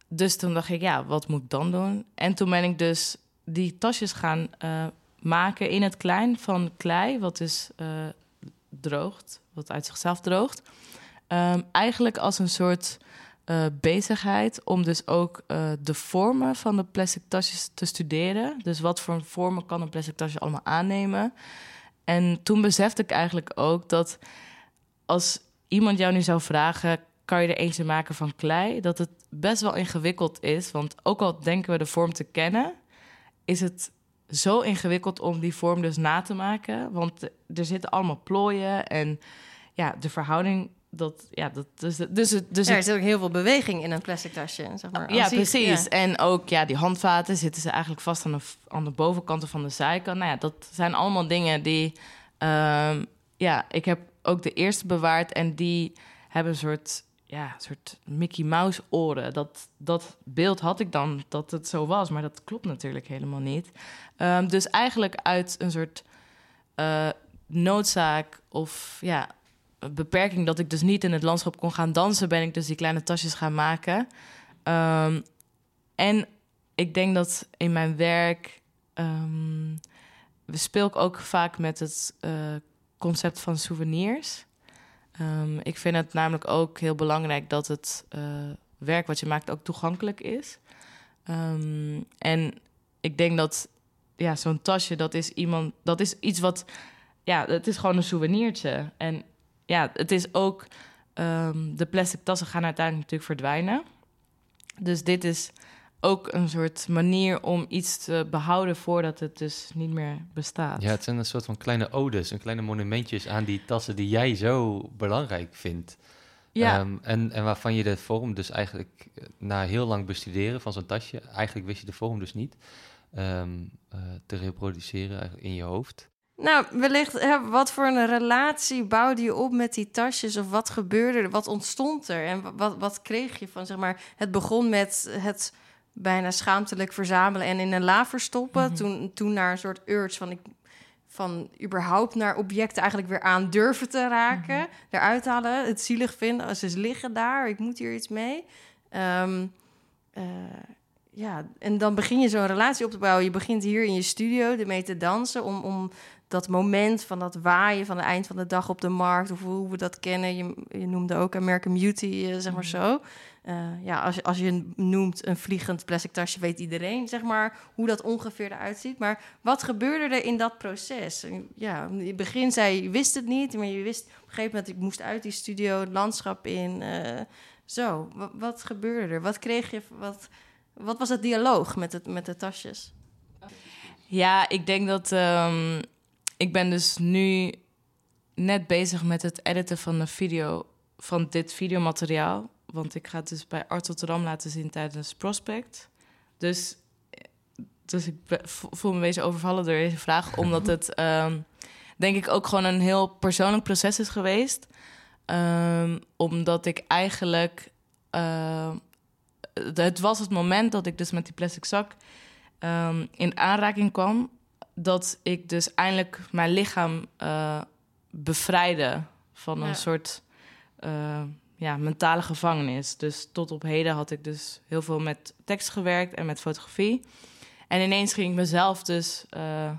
[SPEAKER 3] Dus toen dacht ik, ja, wat moet ik dan doen? En toen ben ik dus die tasjes gaan maken in het klein van klei, wat dus uh, droogt, wat uit zichzelf droogt. Um, eigenlijk als een soort bezigheid om dus ook de vormen van de plastic tasjes te studeren. Dus wat voor vormen kan een plastic tasje allemaal aannemen? En toen besefte ik eigenlijk ook dat als iemand jou nu zou vragen: kan je er eentje maken van klei? Dat het best wel ingewikkeld is. Want ook al denken we de vorm te kennen, is het zo ingewikkeld om die vorm dus na te maken. Want er zitten allemaal plooien en ja, de verhouding. Dat, ja, dat, dus, dus, dus
[SPEAKER 1] ja, er zit ook heel veel beweging in een plastic tasje, zeg maar.
[SPEAKER 3] Ja, precies. En ook ja, die handvaten zitten ze eigenlijk vast aan de, aan de bovenkanten van de zijkant. Nou ja, dat zijn allemaal dingen die... Um, ja, ik heb ook de eerste bewaard. En die hebben een soort, ja, soort Mickey Mouse oren. Dat, dat beeld had ik dan dat het zo was. Maar dat klopt natuurlijk helemaal niet. Um, dus eigenlijk uit een soort uh, noodzaak of ja, beperking dat ik dus niet in het landschap kon gaan dansen, ben ik dus die kleine tasjes gaan maken. Um, en ik denk dat in mijn werk um, speel ik ook vaak met het uh, concept van souvenirs. Um, ik vind het namelijk ook heel belangrijk dat het uh, werk wat je maakt ook toegankelijk is. En ik denk dat ja, zo'n tasje, dat is iemand, dat is iets wat, ja, het is gewoon een souvenirtje. En ja, het is ook, um, de plastic tassen gaan uiteindelijk natuurlijk verdwijnen. Dus dit is ook een soort manier om iets te behouden voordat het dus niet meer bestaat.
[SPEAKER 2] Ja, het zijn een soort van kleine odes, een kleine monumentjes aan die tassen die jij zo belangrijk vindt. Ja. Um, en, en waarvan je de vorm dus eigenlijk eh, na heel lang bestuderen van zo'n tasje, eigenlijk wist je de vorm dus niet, um, uh, te reproduceren in je hoofd.
[SPEAKER 1] Nou, wellicht, hè, wat voor een relatie bouwde je op met die tasjes? Of wat gebeurde er? Wat ontstond er? En wat, wat kreeg je van, zeg maar, het begon met het bijna schaamtelijk verzamelen en in een la verstoppen. Mhm. toen, toen naar een soort urge van ik van überhaupt naar objecten eigenlijk weer aan durven te raken, mm eruit halen, het zielig vinden, ze liggen daar, ik moet hier iets mee. Um, uh, ja, en dan begin je zo'n relatie op te bouwen. Je begint hier in je studio ermee te dansen om, om dat moment van dat waaien van het eind van de dag op de markt, of hoe we dat kennen. Je, je noemde ook American Beauty, eh, zeg maar
[SPEAKER 3] Mhm.
[SPEAKER 1] zo. Eh, ja, als je, als je noemt een vliegend plastic tasje, weet iedereen zeg maar hoe dat ongeveer eruit ziet. Maar wat gebeurde er in dat proces? Ja, in het begin zei je, je wist het niet, maar je wist op een gegeven moment, ik moest uit die studio, het landschap in. eh, zo, wat, wat gebeurde er? Wat kreeg je? Wat, wat was het dialoog met, het, met de tasjes?
[SPEAKER 3] Ja, ik denk dat. ehm, ik ben dus nu net bezig met het editen van de video. van dit videomateriaal. Want ik ga het dus bij Art Rotterdam laten zien tijdens Prospect. Dus, dus ik voel me een beetje overvallen door deze vraag. Omdat het, ehm, denk ik, ook gewoon een heel persoonlijk proces is geweest. Ehm, omdat ik eigenlijk. ehm, het was het moment dat ik dus met die plastic zak in aanraking kwam, dat ik dus eindelijk mijn lichaam eh, bevrijdde van een
[SPEAKER 1] Ja.
[SPEAKER 3] soort eh, ja, mentale gevangenis. Dus tot op heden had ik dus heel veel met tekst gewerkt en met fotografie. En ineens ging ik mezelf dus eh,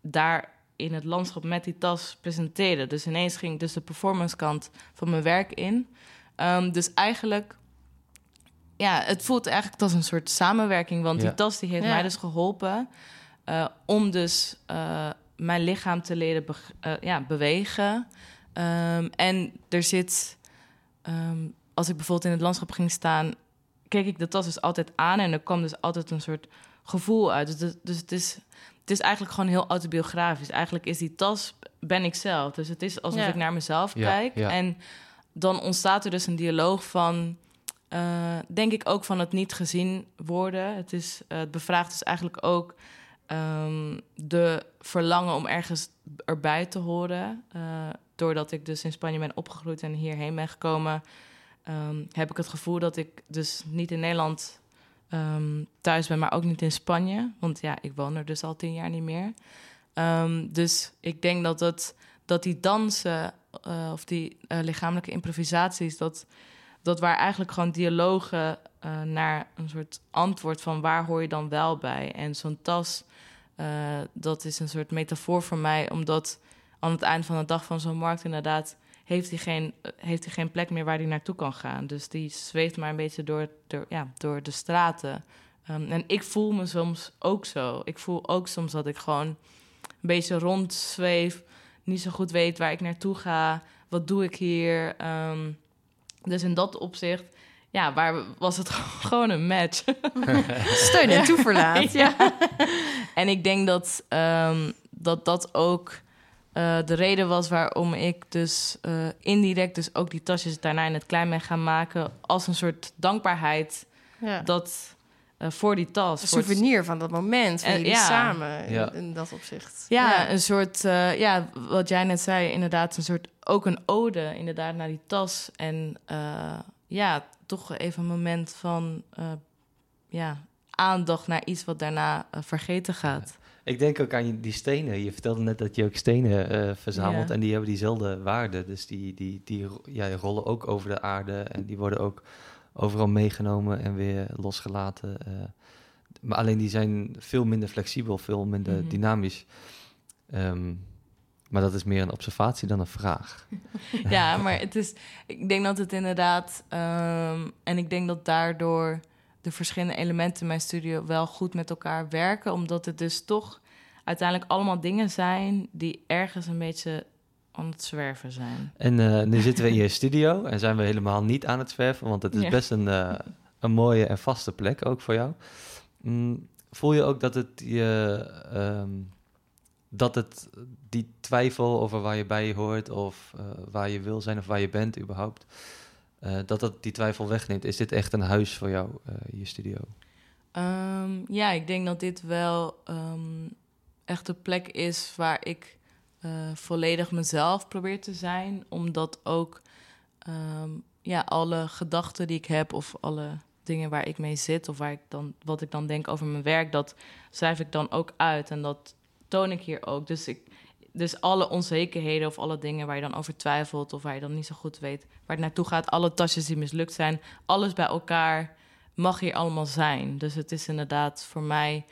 [SPEAKER 3] daar in het landschap met die tas presenteren. Dus ineens ging ik dus de performance kant van mijn werk in. Ehm, dus eigenlijk, ja, het voelt eigenlijk als een soort samenwerking. Want
[SPEAKER 2] Ja.
[SPEAKER 3] die tas die heeft
[SPEAKER 1] Ja.
[SPEAKER 3] mij dus geholpen eh, om dus eh, mijn lichaam te leren eh, ja, bewegen. Ehm, en er zit, ehm, als ik bijvoorbeeld in het landschap ging staan, keek ik de tas dus altijd aan en er kwam dus altijd een soort gevoel uit. Dus, het- dus het, is, het is eigenlijk gewoon heel autobiografisch. Eigenlijk is die tas, ben ik zelf. Dus het is alsof
[SPEAKER 1] Ja.
[SPEAKER 3] ik naar mezelf
[SPEAKER 2] Ja,
[SPEAKER 3] kijk.
[SPEAKER 2] ja.
[SPEAKER 3] En dan ontstaat er dus een dialoog van, eh, denk ik ook van het niet gezien worden. Het, is, het bevraagt dus eigenlijk ook ehm, de verlangen om ergens erbij te horen. Eh, doordat ik dus in Spanje ben opgegroeid en hierheen ben gekomen, ehm, heb ik het gevoel dat ik dus niet in Nederland ehm, thuis ben, maar ook niet in Spanje. Want ja, ik woon er dus al tien jaar niet meer. Dus ik denk dat, het, dat die dansen eh, of die eh, lichamelijke improvisaties, dat, dat waar eigenlijk gewoon dialogen naar een soort antwoord van waar hoor je dan wel bij. En zo'n tas, eh, dat is een soort metafoor voor mij, omdat aan het eind van de dag van zo'n markt inderdaad heeft hij geen, heeft hij geen plek meer waar hij naartoe kan gaan. Dus die zweeft maar een beetje door, door, ja, door de straten. Ehm, en ik voel me soms ook zo. Ik voel ook soms dat ik gewoon een beetje rondzweef, niet zo goed weet waar ik naartoe ga, wat doe ik hier. Ehm, dus in dat opzicht, ja, waar was het gewoon een match.
[SPEAKER 1] Steun en toeverlaat. ja.
[SPEAKER 3] En ik denk dat ehm, dat, dat ook eh, de reden was waarom ik dus eh, indirect dus ook die tasjes daarna in het klein ben gaan maken als een soort dankbaarheid
[SPEAKER 1] Ja.
[SPEAKER 3] dat eh, voor die tas.
[SPEAKER 1] Een
[SPEAKER 3] voor het-
[SPEAKER 1] souvenir van dat moment, van jullie
[SPEAKER 3] ja.
[SPEAKER 1] samen in,
[SPEAKER 2] Ja.
[SPEAKER 1] in dat opzicht.
[SPEAKER 3] Ja, een soort, eh, ja, wat jij net zei, inderdaad, een soort, ook een ode inderdaad naar die tas. En eh, ja, toch even een moment van, eh, ja, aandacht naar iets wat daarna eh, vergeten gaat.
[SPEAKER 2] Ik denk ook aan die stenen. Je vertelde net dat je ook stenen eh, verzamelt
[SPEAKER 3] Ja.
[SPEAKER 2] en die hebben diezelfde waarde. Dus die, die, die ja, die rollen ook over de aarde en die worden ook overal meegenomen en weer losgelaten. maar alleen die zijn veel minder flexibel, veel minder
[SPEAKER 3] Mhm.
[SPEAKER 2] dynamisch. Ehm, maar dat is meer een observatie dan een vraag.
[SPEAKER 3] ja, maar het is, ik denk dat het inderdaad, ehm, en ik denk dat daardoor de verschillende elementen in mijn studio wel goed met elkaar werken, omdat het dus toch uiteindelijk allemaal dingen zijn die ergens een beetje aan het zwerven zijn.
[SPEAKER 2] En eh, nu zitten we in je studio en zijn we helemaal niet aan het zwerven, want het is
[SPEAKER 3] Ja.
[SPEAKER 2] best een, eh, een mooie en vaste plek ook voor jou. Mm, voel je ook dat het je, ehm, dat het die twijfel over waar je bij hoort of eh, waar je wil zijn of waar je bent überhaupt, eh, dat dat die twijfel wegneemt? Is dit echt een huis voor jou, eh, je studio?
[SPEAKER 3] Ehm, ja, ik denk dat dit wel ehm, echt de plek is waar ik volledig mezelf probeer te zijn. Omdat ook ehm, ja, alle gedachten die ik heb of alle dingen waar ik mee zit of waar ik dan, wat ik dan denk over mijn werk, dat schrijf ik dan ook uit. En dat toon ik hier ook. Dus, ik, dus alle onzekerheden of alle dingen waar je dan over twijfelt of waar je dan niet zo goed weet waar het naartoe gaat, alle tasjes die mislukt zijn, alles bij elkaar mag hier allemaal zijn. Dus het is inderdaad voor mij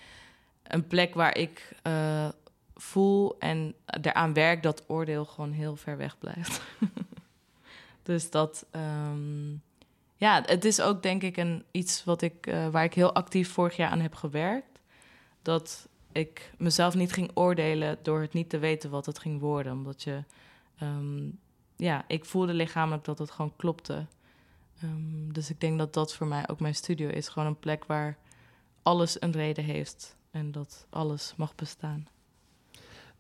[SPEAKER 3] een plek waar ik eh, voel en eraan werk, dat oordeel gewoon heel ver weg blijft. dus dat, ehm, ja, het is ook denk ik een, iets wat ik, uh, waar ik heel actief vorig jaar aan heb gewerkt. Dat ik mezelf niet ging oordelen door het niet te weten wat het ging worden. Omdat je, ehm, ja, ik voelde lichamelijk dat het gewoon klopte. Um, dus ik denk dat dat voor mij ook mijn studio is. Gewoon een plek waar alles een reden heeft en dat alles mag bestaan.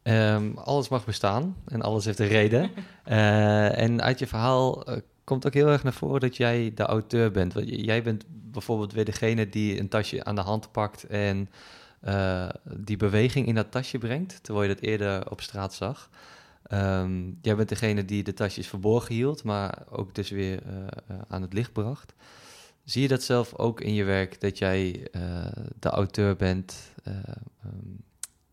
[SPEAKER 2] Um, alles mag bestaan en alles heeft een reden. uh, en uit je verhaal uh, komt ook heel erg naar voren dat jij de auteur bent. Want jij bent bijvoorbeeld weer degene die een tasje aan de hand pakt en uh, die beweging in dat tasje brengt, terwijl je dat eerder op straat zag. Um, jij bent degene die de tasjes verborgen hield, maar ook dus weer aan het licht bracht. Zie je dat zelf ook in je werk, dat jij de auteur bent um,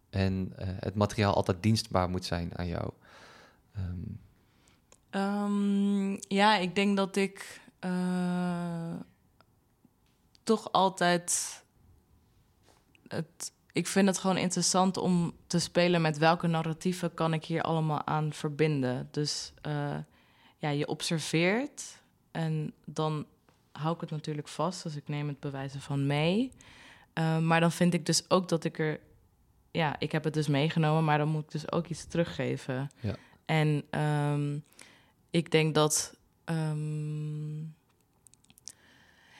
[SPEAKER 2] en het materiaal altijd dienstbaar moet zijn aan jou?
[SPEAKER 3] Um, ja, ik denk dat ik toch altijd het. Ik vind het gewoon interessant om te spelen met welke narratieven kan ik hier allemaal aan verbinden. Dus ja, je observeert en dan hou ik het natuurlijk vast. Dus ik neem het bewijzen van mee. Uh, maar dan vind ik dus ook dat ik er... Ja, ik heb het dus meegenomen, maar dan moet ik dus ook iets teruggeven. Ja. En um, ik denk dat... Um,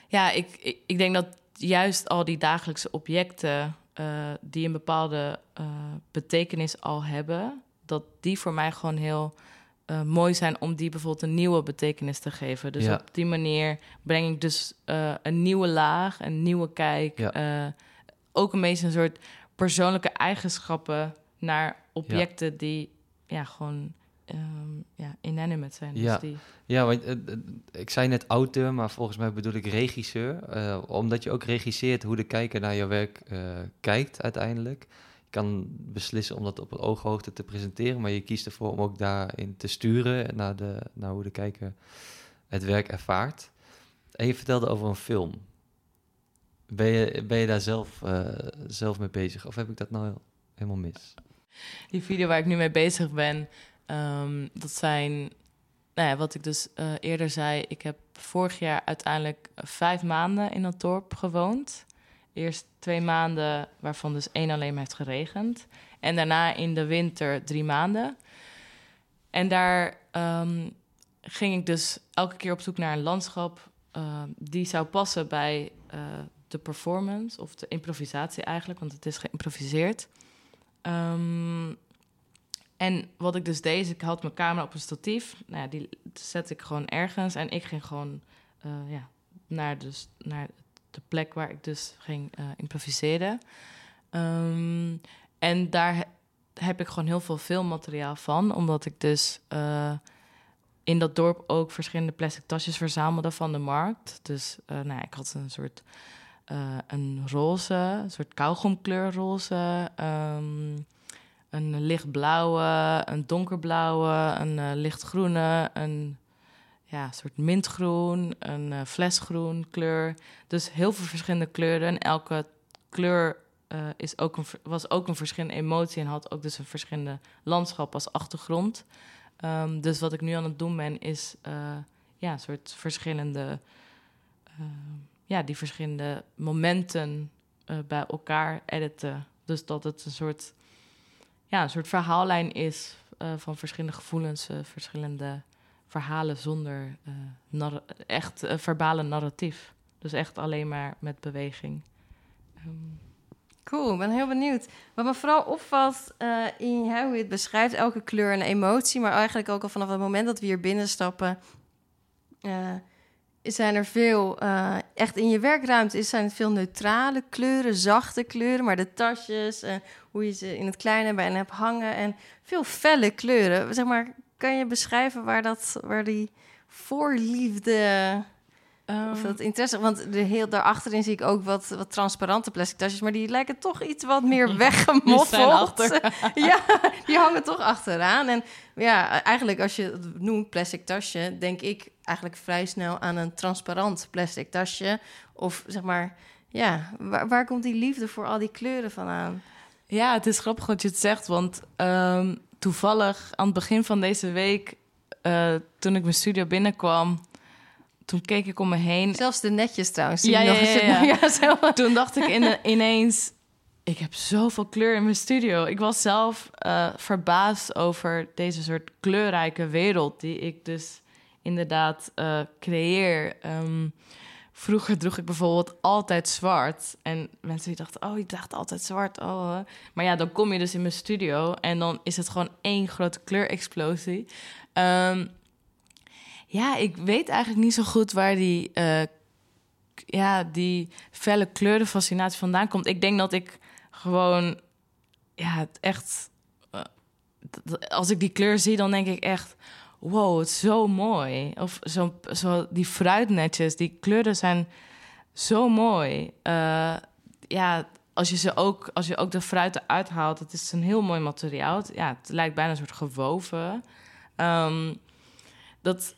[SPEAKER 3] ja, ik, ik, ik, denk dat juist al die dagelijkse objecten... Uh, die een bepaalde uh, betekenis al hebben... dat die voor mij gewoon heel uh, mooi zijn om die bijvoorbeeld een nieuwe betekenis te geven. Dus ja. op die manier breng ik dus een nieuwe laag, een nieuwe kijk. Ja. Ook een beetje een soort persoonlijke eigenschappen naar objecten ja. die ja, gewoon um, ja, inanimate zijn.
[SPEAKER 2] Ja,
[SPEAKER 3] dus die...
[SPEAKER 2] ja want ik zei net auteur, maar volgens mij bedoel ik regisseur. omdat je ook regisseert hoe de kijker naar jouw werk kijkt uiteindelijk kan beslissen om dat op ooghoogte te presenteren, maar je kiest ervoor om ook daarin te sturen naar, de, naar hoe de kijker het werk ervaart. En je vertelde over een film. Ben je, ben je daar zelf, uh, zelf mee bezig of heb ik dat nou helemaal mis?
[SPEAKER 3] Die video waar ik nu mee bezig ben, um, dat zijn, nou ja, wat ik dus uh, eerder zei, ik heb vorig jaar uiteindelijk vijf maanden in dat dorp gewoond. Eerst twee maanden, waarvan dus één alleen maar heeft geregend. En daarna in de winter drie maanden. En daar um, ging ik dus elke keer op zoek naar een landschap uh, die zou passen bij uh, de performance of de improvisatie eigenlijk, want het is geïmproviseerd. Um, en wat ik dus deed, ik had mijn camera op een statief. Nou ja, die zette ik gewoon ergens en ik ging gewoon uh, ja, naar, dus, naar de plek waar ik dus ging uh, improviseren. Um, en daar heb ik gewoon heel veel filmmateriaal van, omdat ik dus uh, in dat dorp ook verschillende plastic tasjes verzamelde van de markt. Dus nou, ik had een soort een roze, een soort kauwgomkleur roze, um, een lichtblauwe, een donkerblauwe, een lichtgroene, een ja, soort mintgroen, een uh, flesgroen kleur. Dus heel veel verschillende kleuren. En elke kleur uh, is ook een, was ook een verschillende emotie en had ook dus een verschillende landschap als achtergrond. Um, dus wat ik nu aan het doen ben, is ja, soort verschillende, ja, die verschillende momenten bij elkaar editen. Dus dat het een soort, ja, een soort verhaallijn is van verschillende gevoelens, verschillende verhalen zonder uh, echt verbale narratief. Dus echt alleen maar met beweging.
[SPEAKER 1] Um. Cool, ik ben heel benieuwd. Wat me vooral opvalt in hoe het beschrijft, elke kleur en emotie, maar eigenlijk ook al vanaf het moment dat we hier binnenstappen, zijn er veel, echt in je werkruimte is, zijn het veel neutrale kleuren, zachte kleuren, maar de tasjes, hoe je ze in het kleine bij hebt hangen en veel felle kleuren. Zeg maar, kan je beschrijven waar, dat, waar die voorliefde... Um, of dat interesse... Want de heel, daarachterin zie ik ook wat, wat transparante plastic tasjes... maar die lijken toch iets wat meer weggemoffeld. ja, die hangen toch achteraan. En ja, eigenlijk als je het noemt plastic tasje... denk ik eigenlijk vrij snel aan een transparant plastic tasje. Of zeg maar, ja, waar, waar komt die liefde voor al die kleuren vandaan?
[SPEAKER 3] Ja, het is grappig wat je het zegt, want ehm, toevallig aan het begin van deze week, uh, toen ik mijn studio binnenkwam, toen keek ik om me heen.
[SPEAKER 1] Zelfs de netjes trouwens.
[SPEAKER 3] Ja, ja, ja, toen dacht ik in, ineens, ik heb zoveel kleur in mijn studio. Ik was zelf uh, verbaasd over deze soort kleurrijke wereld die ik dus inderdaad uh, creëer. Um, Vroeger droeg ik bijvoorbeeld altijd zwart. En mensen die dachten, oh, je draagt altijd zwart. Oh. Maar ja, dan kom je dus in mijn studio en dan is het gewoon één grote kleurexplosie. Um, ja, ik weet eigenlijk niet zo goed waar die, uh, ja, die felle kleurenfascinatie vandaan komt. Ik denk dat ik gewoon, ja, het echt... Uh, als ik die kleur zie, dan denk ik echt wow, het is zo mooi. Of zo, zo die fruitnetjes, die kleuren zijn zo mooi. Uh, ja, als je ze ook, als je ook de fruit eruit haalt, het is een heel mooi materiaal. ja, het lijkt bijna een soort gewoven. Um, dat,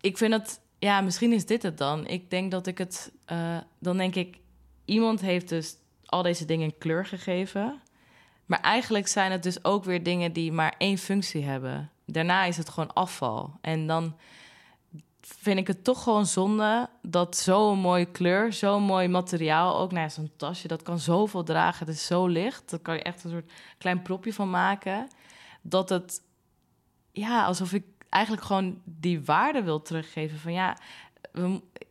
[SPEAKER 3] ik vind het, ja, misschien is dit het dan. Ik denk dat ik het, uh, dan denk ik, iemand heeft dus al deze dingen kleur gegeven. Maar eigenlijk zijn het dus ook weer dingen die maar één functie hebben daarna is het gewoon afval. En dan vind ik het toch gewoon zonde dat zo'n mooie kleur, zo'n mooi materiaal, ook nou zo'n tasje, dat kan zoveel dragen. Het is zo licht, daar kan je echt een soort klein propje van maken. Dat het, ja, alsof ik eigenlijk gewoon die waarde wil teruggeven. Van ja,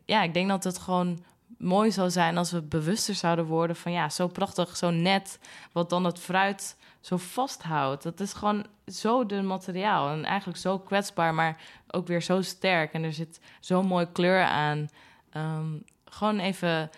[SPEAKER 3] ja, ik denk dat het gewoon mooi zou zijn als we bewuster zouden worden van ja, zo prachtig, zo net, wat dan het fruit zo vasthoudt. Dat is gewoon zo dun materiaal en eigenlijk zo kwetsbaar, maar ook weer zo sterk. En er zit zo'n mooie kleur aan. Ehm, gewoon even,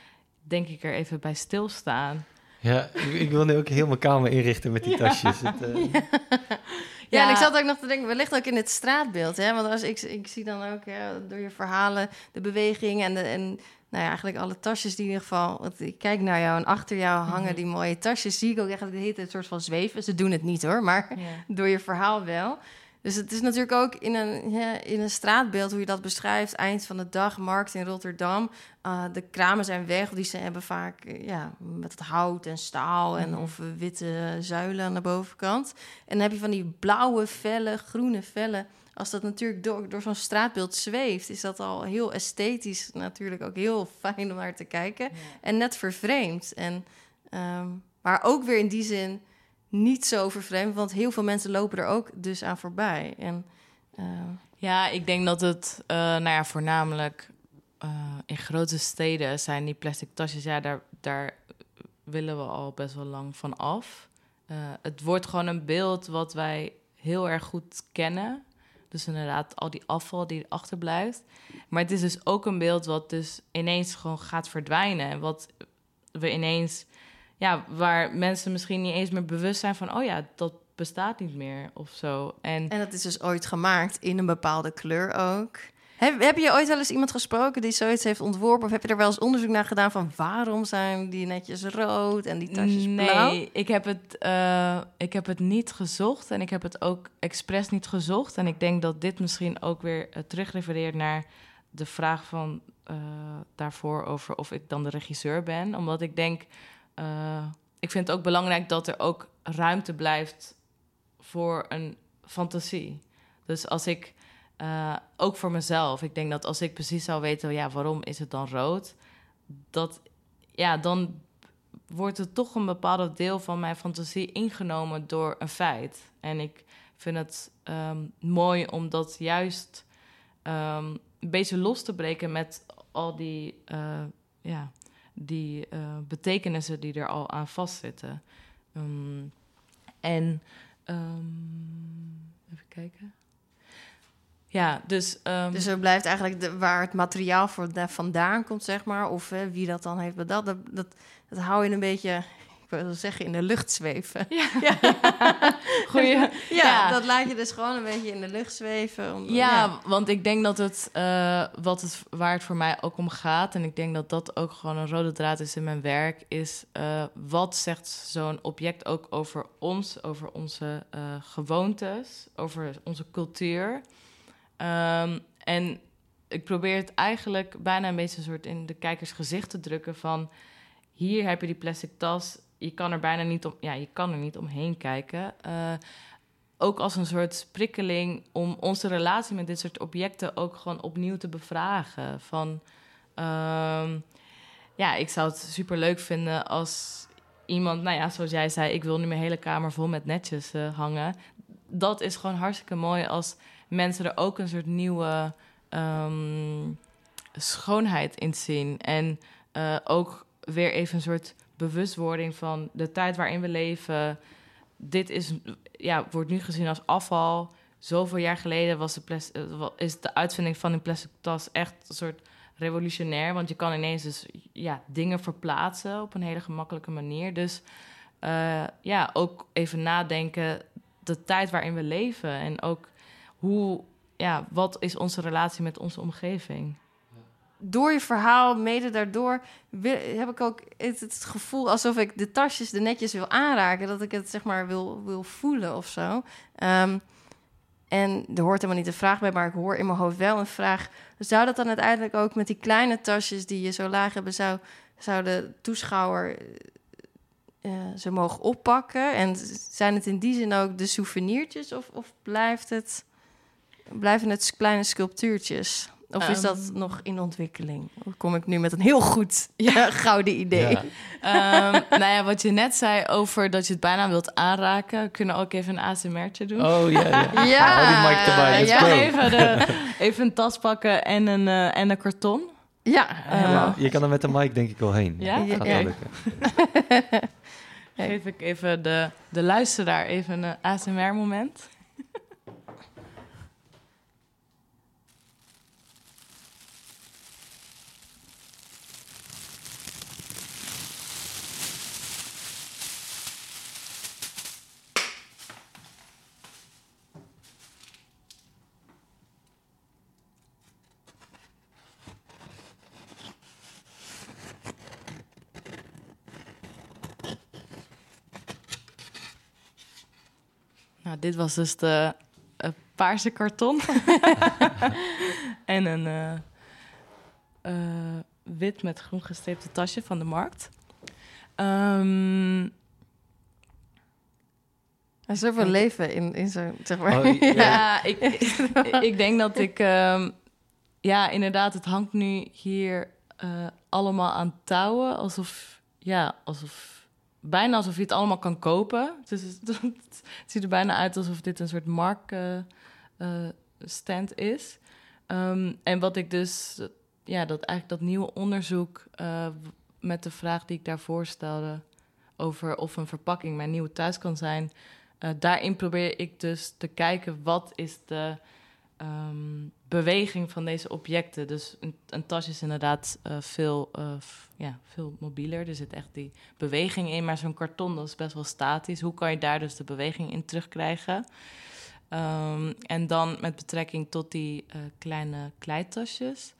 [SPEAKER 3] denk ik, er even bij stilstaan.
[SPEAKER 2] Ja, ik, wil nu ook heel mijn kamer inrichten met die tasjes. Het, uh...
[SPEAKER 1] ja. ja. en ik zat ook nog te denken, wellicht ook in het straatbeeld. Hè? Want als ik, ik zie dan ook door je verhalen de beweging en, de, en nou ja, eigenlijk alle tasjes die in ieder geval... Want ik kijk naar jou en achter jou hangen mhm. die mooie tasjes... zie ik ook eigenlijk de hele tijd een soort van zweven. Ze doen het niet hoor, maar door je verhaal wel. Dus het is natuurlijk ook in een, ja, in een straatbeeld hoe je dat beschrijft. Eind van de dag, markt in Rotterdam. Uh, de kramen zijn weg, die ze hebben vaak eh, ja, met het hout en staal en mhm. of witte zuilen aan de bovenkant. En dan heb je van die blauwe vellen, groene vellen als dat natuurlijk door, door zo'n straatbeeld zweeft, is dat al heel esthetisch natuurlijk ook heel fijn om naar te kijken. En net vervreemd. En, um, maar ook weer in die zin niet zo vervreemd, want heel veel mensen lopen er ook dus aan voorbij. En,
[SPEAKER 3] uh... Ja, ik denk dat het, uh, nou ja, voornamelijk uh, in grote steden zijn die plastic tasjes, ja, daar, daar willen we al best wel lang van af. Het wordt gewoon een beeld wat wij heel erg goed kennen. Dus inderdaad, al die afval die achterblijft. Maar het is dus ook een beeld wat dus ineens gewoon gaat verdwijnen. En wat we ineens, ja, waar mensen misschien niet eens meer bewust zijn van, oh ja, dat bestaat niet meer of zo.
[SPEAKER 1] En, en dat is dus ooit gemaakt in een bepaalde kleur ook. Heb, heb je ooit wel eens iemand gesproken die zoiets heeft ontworpen? Of heb je er wel eens onderzoek naar gedaan van waarom zijn die netjes rood en die tasjes blauw?
[SPEAKER 3] Nee, ik heb, het, uh, ik heb het niet gezocht en ik heb het ook expres niet gezocht. En ik denk dat dit misschien ook weer uh, terugrefereert naar de vraag van uh, daarvoor over of ik dan de regisseur ben. Omdat ik denk, ik vind het ook belangrijk dat er ook ruimte blijft voor een fantasie. Dus als ik uh, ook voor mezelf. Ik denk dat als ik precies zou weten, ja, waarom is het dan rood? Dat, ja, dan wordt het toch een bepaald deel van mijn fantasie ingenomen door een feit. En ik vind het um, mooi om dat juist um, een beetje los te breken met al die, uh, ja, die uh, betekenissen die er al aan vastzitten. Um, en even kijken. Ja, dus...
[SPEAKER 1] Um... Dus er blijft eigenlijk de, waar het materiaal voor vandaan komt, zeg maar... of wie dat dan heeft bedacht, dat, dat, dat hou je een beetje... wil zeggen, in de lucht zweven. Ja, ja. ja, dat laat je dus gewoon een beetje in de lucht zweven.
[SPEAKER 3] Om, ja, want ik denk dat het, uh, wat het, waar het voor mij ook om gaat... en ik denk dat dat ook gewoon een rode draad is in mijn werk... is uh, wat zegt zo'n object ook over ons, over onze uh, gewoontes... over onze cultuur... Um, en ik probeer het eigenlijk bijna een beetje een soort in de kijkers gezicht te drukken van hier heb je die plastic tas je kan er bijna niet om, ja, je kan er niet omheen kijken. Uh, ook als een soort prikkeling om onze relatie met dit soort objecten ook gewoon opnieuw te bevragen. Van, um, ja, ik zou het super leuk vinden als iemand, nou ja, zoals jij zei, ik wil nu mijn hele kamer vol met netjes uh, hangen. Dat is gewoon hartstikke mooi als mensen er ook een soort nieuwe um, schoonheid in zien. En uh, ook weer even een soort bewustwording van de tijd waarin we leven. Dit is, ja, wordt nu gezien als afval. Zoveel jaar geleden was de eh, is de uitvinding van een plastic tas echt een soort revolutionair. Want je kan ineens dus ja, dingen verplaatsen op een hele gemakkelijke manier. Dus uh, ja, ook even nadenken de tijd waarin we leven. En ook hoe, ja, wat is onze relatie met onze omgeving?
[SPEAKER 1] Door je verhaal, mede daardoor, heb ik ook het, gevoel alsof ik de tasjes, de netjes wil aanraken. Dat ik het zeg maar wil, wil voelen of zo. Um, en er hoort helemaal niet een vraag bij, maar ik hoor in mijn hoofd wel een vraag. Zou dat dan uiteindelijk ook met die kleine tasjes die je zo laag hebben, zou, zou de toeschouwer uh, ze mogen oppakken? En zijn het in die zin ook de souvenirtjes of, of blijft het, blijven het kleine sculptuurtjes? Of is dat ehm. nog in ontwikkeling? Of kom ik nu met een heel goed ja, gouden idee?
[SPEAKER 3] Ja. um, nou ja, wat je net zei over dat je het bijna wilt aanraken... kunnen we ook even een ASMR'tje doen.
[SPEAKER 2] Oh ja, ja. ja. die mic erbij,
[SPEAKER 3] ja, even, de, even een tas pakken en een, uh, en een karton.
[SPEAKER 1] Ja.
[SPEAKER 2] Uh, je kan er met de mic denk ik wel heen. Ja? Dat gaat wel lukken.
[SPEAKER 3] Geef ik even de, de luisteraar even een ASMR-moment. Nou, dit was dus de uh, paarse karton. en een uh, uh, wit met groen gestreepte tasje van de markt. Um,
[SPEAKER 1] er is zoveel leven in, in zo'n, zeg maar.
[SPEAKER 3] Oh, ja, ja ik, ik, denk dat ik... Um, ja, inderdaad, het hangt nu hier allemaal aan touwen. Alsof, ja, alsof bijna alsof je het allemaal kan kopen. Dus het, ziet er bijna uit alsof dit een soort marktstand uh, uh, is. Um, en wat ik dus, ja, dat eigenlijk dat nieuwe onderzoek uh, met de vraag die ik daarvoor stelde over of een verpakking mijn nieuwe thuis kan zijn. Daarin probeer ik dus te kijken wat is de um, beweging van deze objecten. Dus een, een tas is inderdaad uh, veel, uh, ja, veel mobieler. Er zit echt die beweging in. Maar zo'n karton dat is best wel statisch. Hoe kan je daar dus de beweging in terugkrijgen? Um, en dan met betrekking tot die uh, kleine kleitasjes.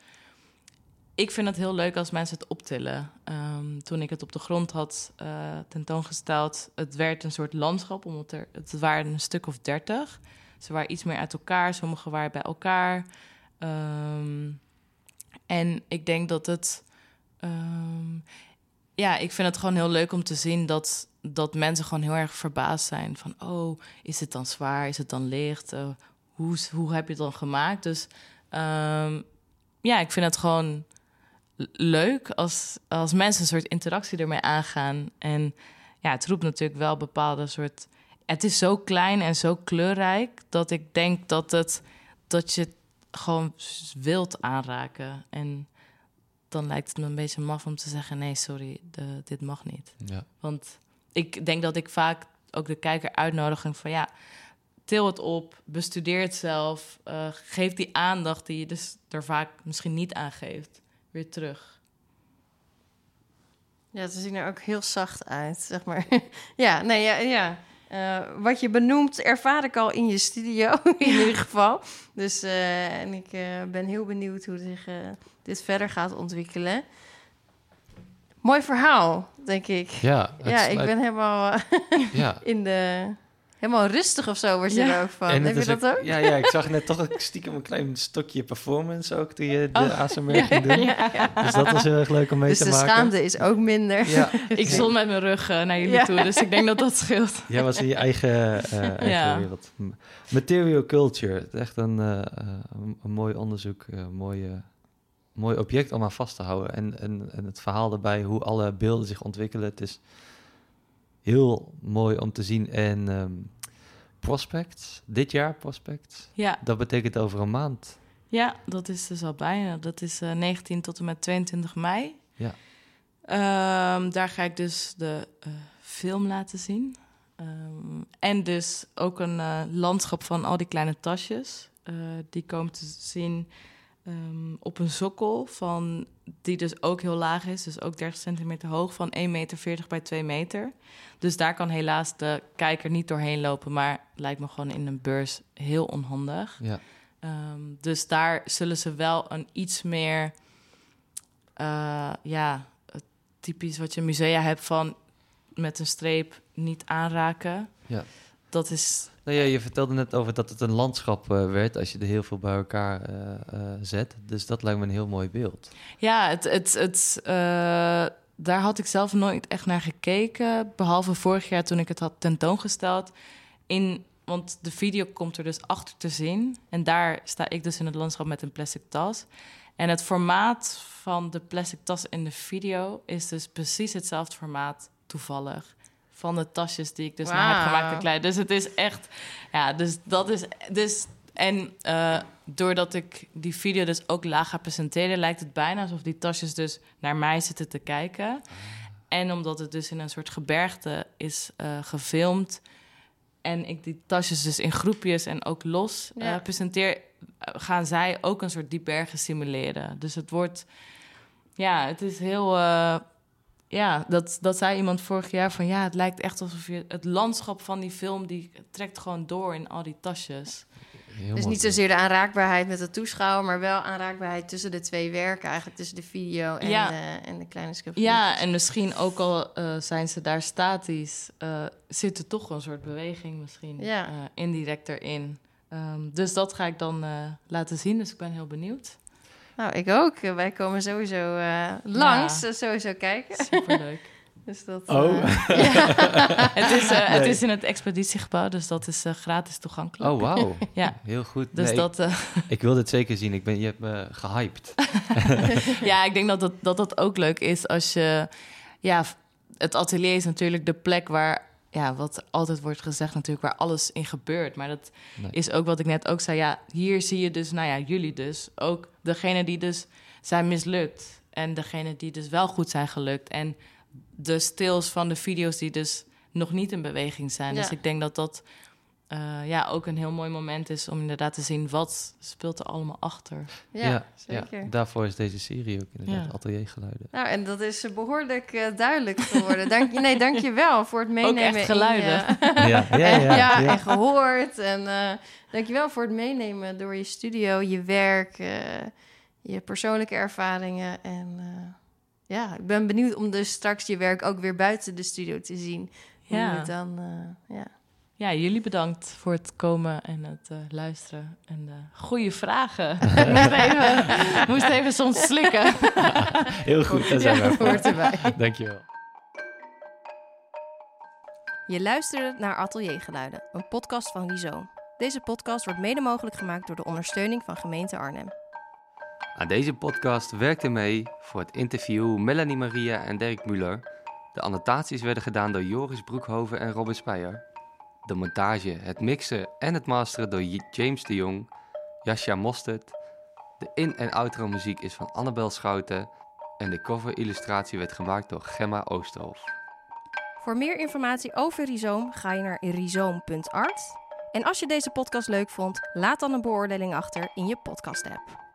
[SPEAKER 3] Ik vind het heel leuk als mensen het optillen. Um, toen ik het op de grond had tentoongesteld, het werd een soort landschap, omdat er, het waren een stuk of dertig. Ze waren iets meer uit elkaar, sommige waren bij elkaar. Um, en ik denk dat het. Um, ja, ik vind het gewoon heel leuk om te zien dat, dat mensen gewoon heel erg verbaasd zijn. Van, oh, is het dan zwaar? Is het dan licht? Uh, hoe, hoe heb je het dan gemaakt? Dus um, ja, ik vind het gewoon leuk als, als mensen een soort interactie ermee aangaan. En ja, het roept natuurlijk wel bepaalde soort het is zo klein en zo kleurrijk dat ik denk dat het dat je het gewoon wilt aanraken. En dan lijkt het me een beetje maf om te zeggen: nee, sorry, de, dit mag niet. Ja. Want ik denk dat ik vaak ook de kijker uitnodiging van ja, til het op, bestudeer het zelf, uh, geef die aandacht die je dus er vaak misschien niet aan geeft, weer terug.
[SPEAKER 1] Ja, ze zien er ook heel zacht uit, zeg maar. ja, nee, ja, ja. Uh, wat je benoemt, ervaar ik al in je studio, in ieder geval. Dus uh, en ik uh, ben heel benieuwd hoe zich dit verder gaat ontwikkelen. Mooi verhaal, denk ik.
[SPEAKER 2] Ja,
[SPEAKER 1] ja ik ben helemaal ja. in de Helemaal rustig of zo word je
[SPEAKER 3] Ja.
[SPEAKER 1] er ook van.
[SPEAKER 2] En
[SPEAKER 1] Heb je dat ook?
[SPEAKER 2] Ja, ja, ik zag net toch stiekem een klein stokje performance ook toen je de
[SPEAKER 3] Oh,
[SPEAKER 2] ASMR ging doen. Dus dat was heel erg leuk om mee
[SPEAKER 1] Dus
[SPEAKER 2] te
[SPEAKER 1] de
[SPEAKER 2] maken.
[SPEAKER 1] schaamte is ook minder.
[SPEAKER 2] Ja,
[SPEAKER 3] Ik stond met mijn rug eh, naar jullie
[SPEAKER 1] Ja.
[SPEAKER 3] toe, dus ik denk dat dat scheelt.
[SPEAKER 2] jij was in je eigen, eh, eigen
[SPEAKER 3] Ja.
[SPEAKER 2] wereld. M- Material culture, het is echt een, eh, eh, een, mooi onderzoek, een mooi, eh, mooi object om aan vast te houden. En, en, en het verhaal daarbij, hoe alle beelden zich ontwikkelen, het is heel mooi om te zien. En ehm, Prospects, dit jaar Prospects,
[SPEAKER 3] Ja,
[SPEAKER 2] dat betekent over een maand.
[SPEAKER 3] ja, dat is dus al bijna. Dat is eh, 19 tot en met 22 mei.
[SPEAKER 2] Ja.
[SPEAKER 3] Ehm, daar ga ik dus de eh, film laten zien. Ehm, en dus ook een eh, landschap van al die kleine tasjes. Die komen te zien ehm, op een sokkel van, die dus ook heel laag is. Dus ook 30 centimeter hoog, van 1,40 meter bij 2 meter. Dus daar kan helaas de kijker niet doorheen lopen. Maar lijkt me gewoon in een beurs heel onhandig.
[SPEAKER 2] Ja.
[SPEAKER 3] Ehm, dus daar zullen ze wel een iets meer, eh, ja, typisch wat je in musea hebt van met een streep niet aanraken.
[SPEAKER 2] Ja.
[SPEAKER 3] Dat is,
[SPEAKER 2] Nou ja, je vertelde net over dat het een landschap eh, werd als je er heel veel bij elkaar eh, eh, zet. Dus dat lijkt me een heel mooi beeld.
[SPEAKER 3] ja, het, het, het, daar had ik zelf nooit echt naar gekeken. Behalve vorig jaar toen ik het had tentoongesteld. In, want de video komt er dus achter te zien. En daar sta ik dus in het landschap met een plastic tas. En het formaat van de plastic tas in de video is dus precies hetzelfde formaat, toevallig. Van de tasjes die ik dus nou heb gemaakt en klein. Dus het is echt, ja, dus dat is, dus, en eh, doordat ik die video dus ook laag ga presenteren, lijkt het bijna alsof die tasjes dus naar mij zitten te kijken. En omdat het dus in een soort gebergte is eh, gefilmd en ik die tasjes dus in groepjes en ook los eh,
[SPEAKER 1] Ja.
[SPEAKER 3] presenteer, gaan zij ook een soort die bergen simuleren. Dus het wordt, ja, het is heel, ja, dat, dat zei iemand vorig jaar van, ja, het lijkt echt alsof je het landschap van die film die trekt gewoon door in al die tasjes.
[SPEAKER 2] Heel
[SPEAKER 1] Dus niet zozeer de aanraakbaarheid met de toeschouwer, maar wel aanraakbaarheid tussen de twee werken. Eigenlijk tussen de video en,
[SPEAKER 3] Ja.
[SPEAKER 1] de, en de kleine sculptuur.
[SPEAKER 3] Ja, en misschien ook al eh, zijn ze daar statisch, eh, zit er toch een soort beweging misschien
[SPEAKER 1] Ja.
[SPEAKER 3] eh, indirect erin. Ehm, dus dat ga ik dan eh, laten zien, dus ik ben heel benieuwd.
[SPEAKER 1] Nou, ik ook. Wij komen sowieso eh, langs, eh, sowieso kijken.
[SPEAKER 3] Superleuk.
[SPEAKER 1] Dus dat,
[SPEAKER 2] Oh.
[SPEAKER 1] eh,
[SPEAKER 3] het, is, eh, het is in het expeditiegebouw, dus dat is eh, gratis toegankelijk.
[SPEAKER 2] Oh, wauw.
[SPEAKER 3] Ja.
[SPEAKER 2] Heel goed.
[SPEAKER 3] Dus
[SPEAKER 2] Nee,
[SPEAKER 3] dat, eh,
[SPEAKER 2] Ik wil dit zeker zien. Ik ben, je hebt me gehyped.
[SPEAKER 3] ja, ik denk dat dat, dat dat ook leuk is als je... Ja, het atelier is natuurlijk de plek waar... Ja, wat altijd wordt gezegd natuurlijk, waar alles in gebeurt. Maar dat
[SPEAKER 2] Nee.
[SPEAKER 3] is ook wat ik net ook zei. Ja, hier zie je dus, nou ja, jullie dus. Ook degene die dus zijn mislukt. En degene die dus wel goed zijn gelukt. En de stils van de video's die dus nog niet in beweging zijn.
[SPEAKER 1] Ja.
[SPEAKER 3] Dus ik denk dat dat eh, ja, ook een heel mooi moment is om inderdaad te zien... wat speelt er allemaal achter.
[SPEAKER 1] ja, zeker.
[SPEAKER 2] Ja, daarvoor is deze serie ook inderdaad
[SPEAKER 3] Ja.
[SPEAKER 2] ateliergeluiden.
[SPEAKER 1] Nou, en dat is eh, behoorlijk eh, duidelijk geworden. Dank, je- nee, dank je wel voor het meenemen.
[SPEAKER 3] echt
[SPEAKER 1] in
[SPEAKER 3] geluiden.
[SPEAKER 1] je-
[SPEAKER 2] Ja, ja,
[SPEAKER 1] en,
[SPEAKER 2] ja.
[SPEAKER 1] ja,
[SPEAKER 2] ja.
[SPEAKER 1] en gehoord. En eh dank je wel voor het meenemen door je studio, je werk, je persoonlijke ervaringen. En eh, ja, ik ben benieuwd om dus straks je werk ook weer buiten de studio te zien. Hoe
[SPEAKER 3] Ja.
[SPEAKER 1] het dan, eh, ja.
[SPEAKER 3] Ja, jullie bedankt voor het komen en het eh, luisteren. En de goede vragen. ik moest even, moest even soms slikken.
[SPEAKER 2] Heel goed, daar zijn
[SPEAKER 1] Ja,
[SPEAKER 2] we
[SPEAKER 1] hoort erbij.
[SPEAKER 2] Dankjewel.
[SPEAKER 1] Je luisterde naar Ateliergeluiden, een podcast van Rhizoom. Deze podcast wordt mede mogelijk gemaakt door de ondersteuning van gemeente Arnhem.
[SPEAKER 2] Aan deze podcast werkten mee voor het interview Melanie Maria en Dirk Muller. De annotaties werden gedaan door Joris Broekhoven en Robin Speyer. De montage, het mixen en het masteren door James de Jong, Jascha Mostert. De in- en outro muziek is van Annabel Schouten. En de cover-illustratie werd gemaakt door Gemma Oosterhof.
[SPEAKER 1] Voor meer informatie over Rhizoom ga je naar rhizoom.art. En als je deze podcast leuk vond, laat dan een beoordeling achter in je podcast-app.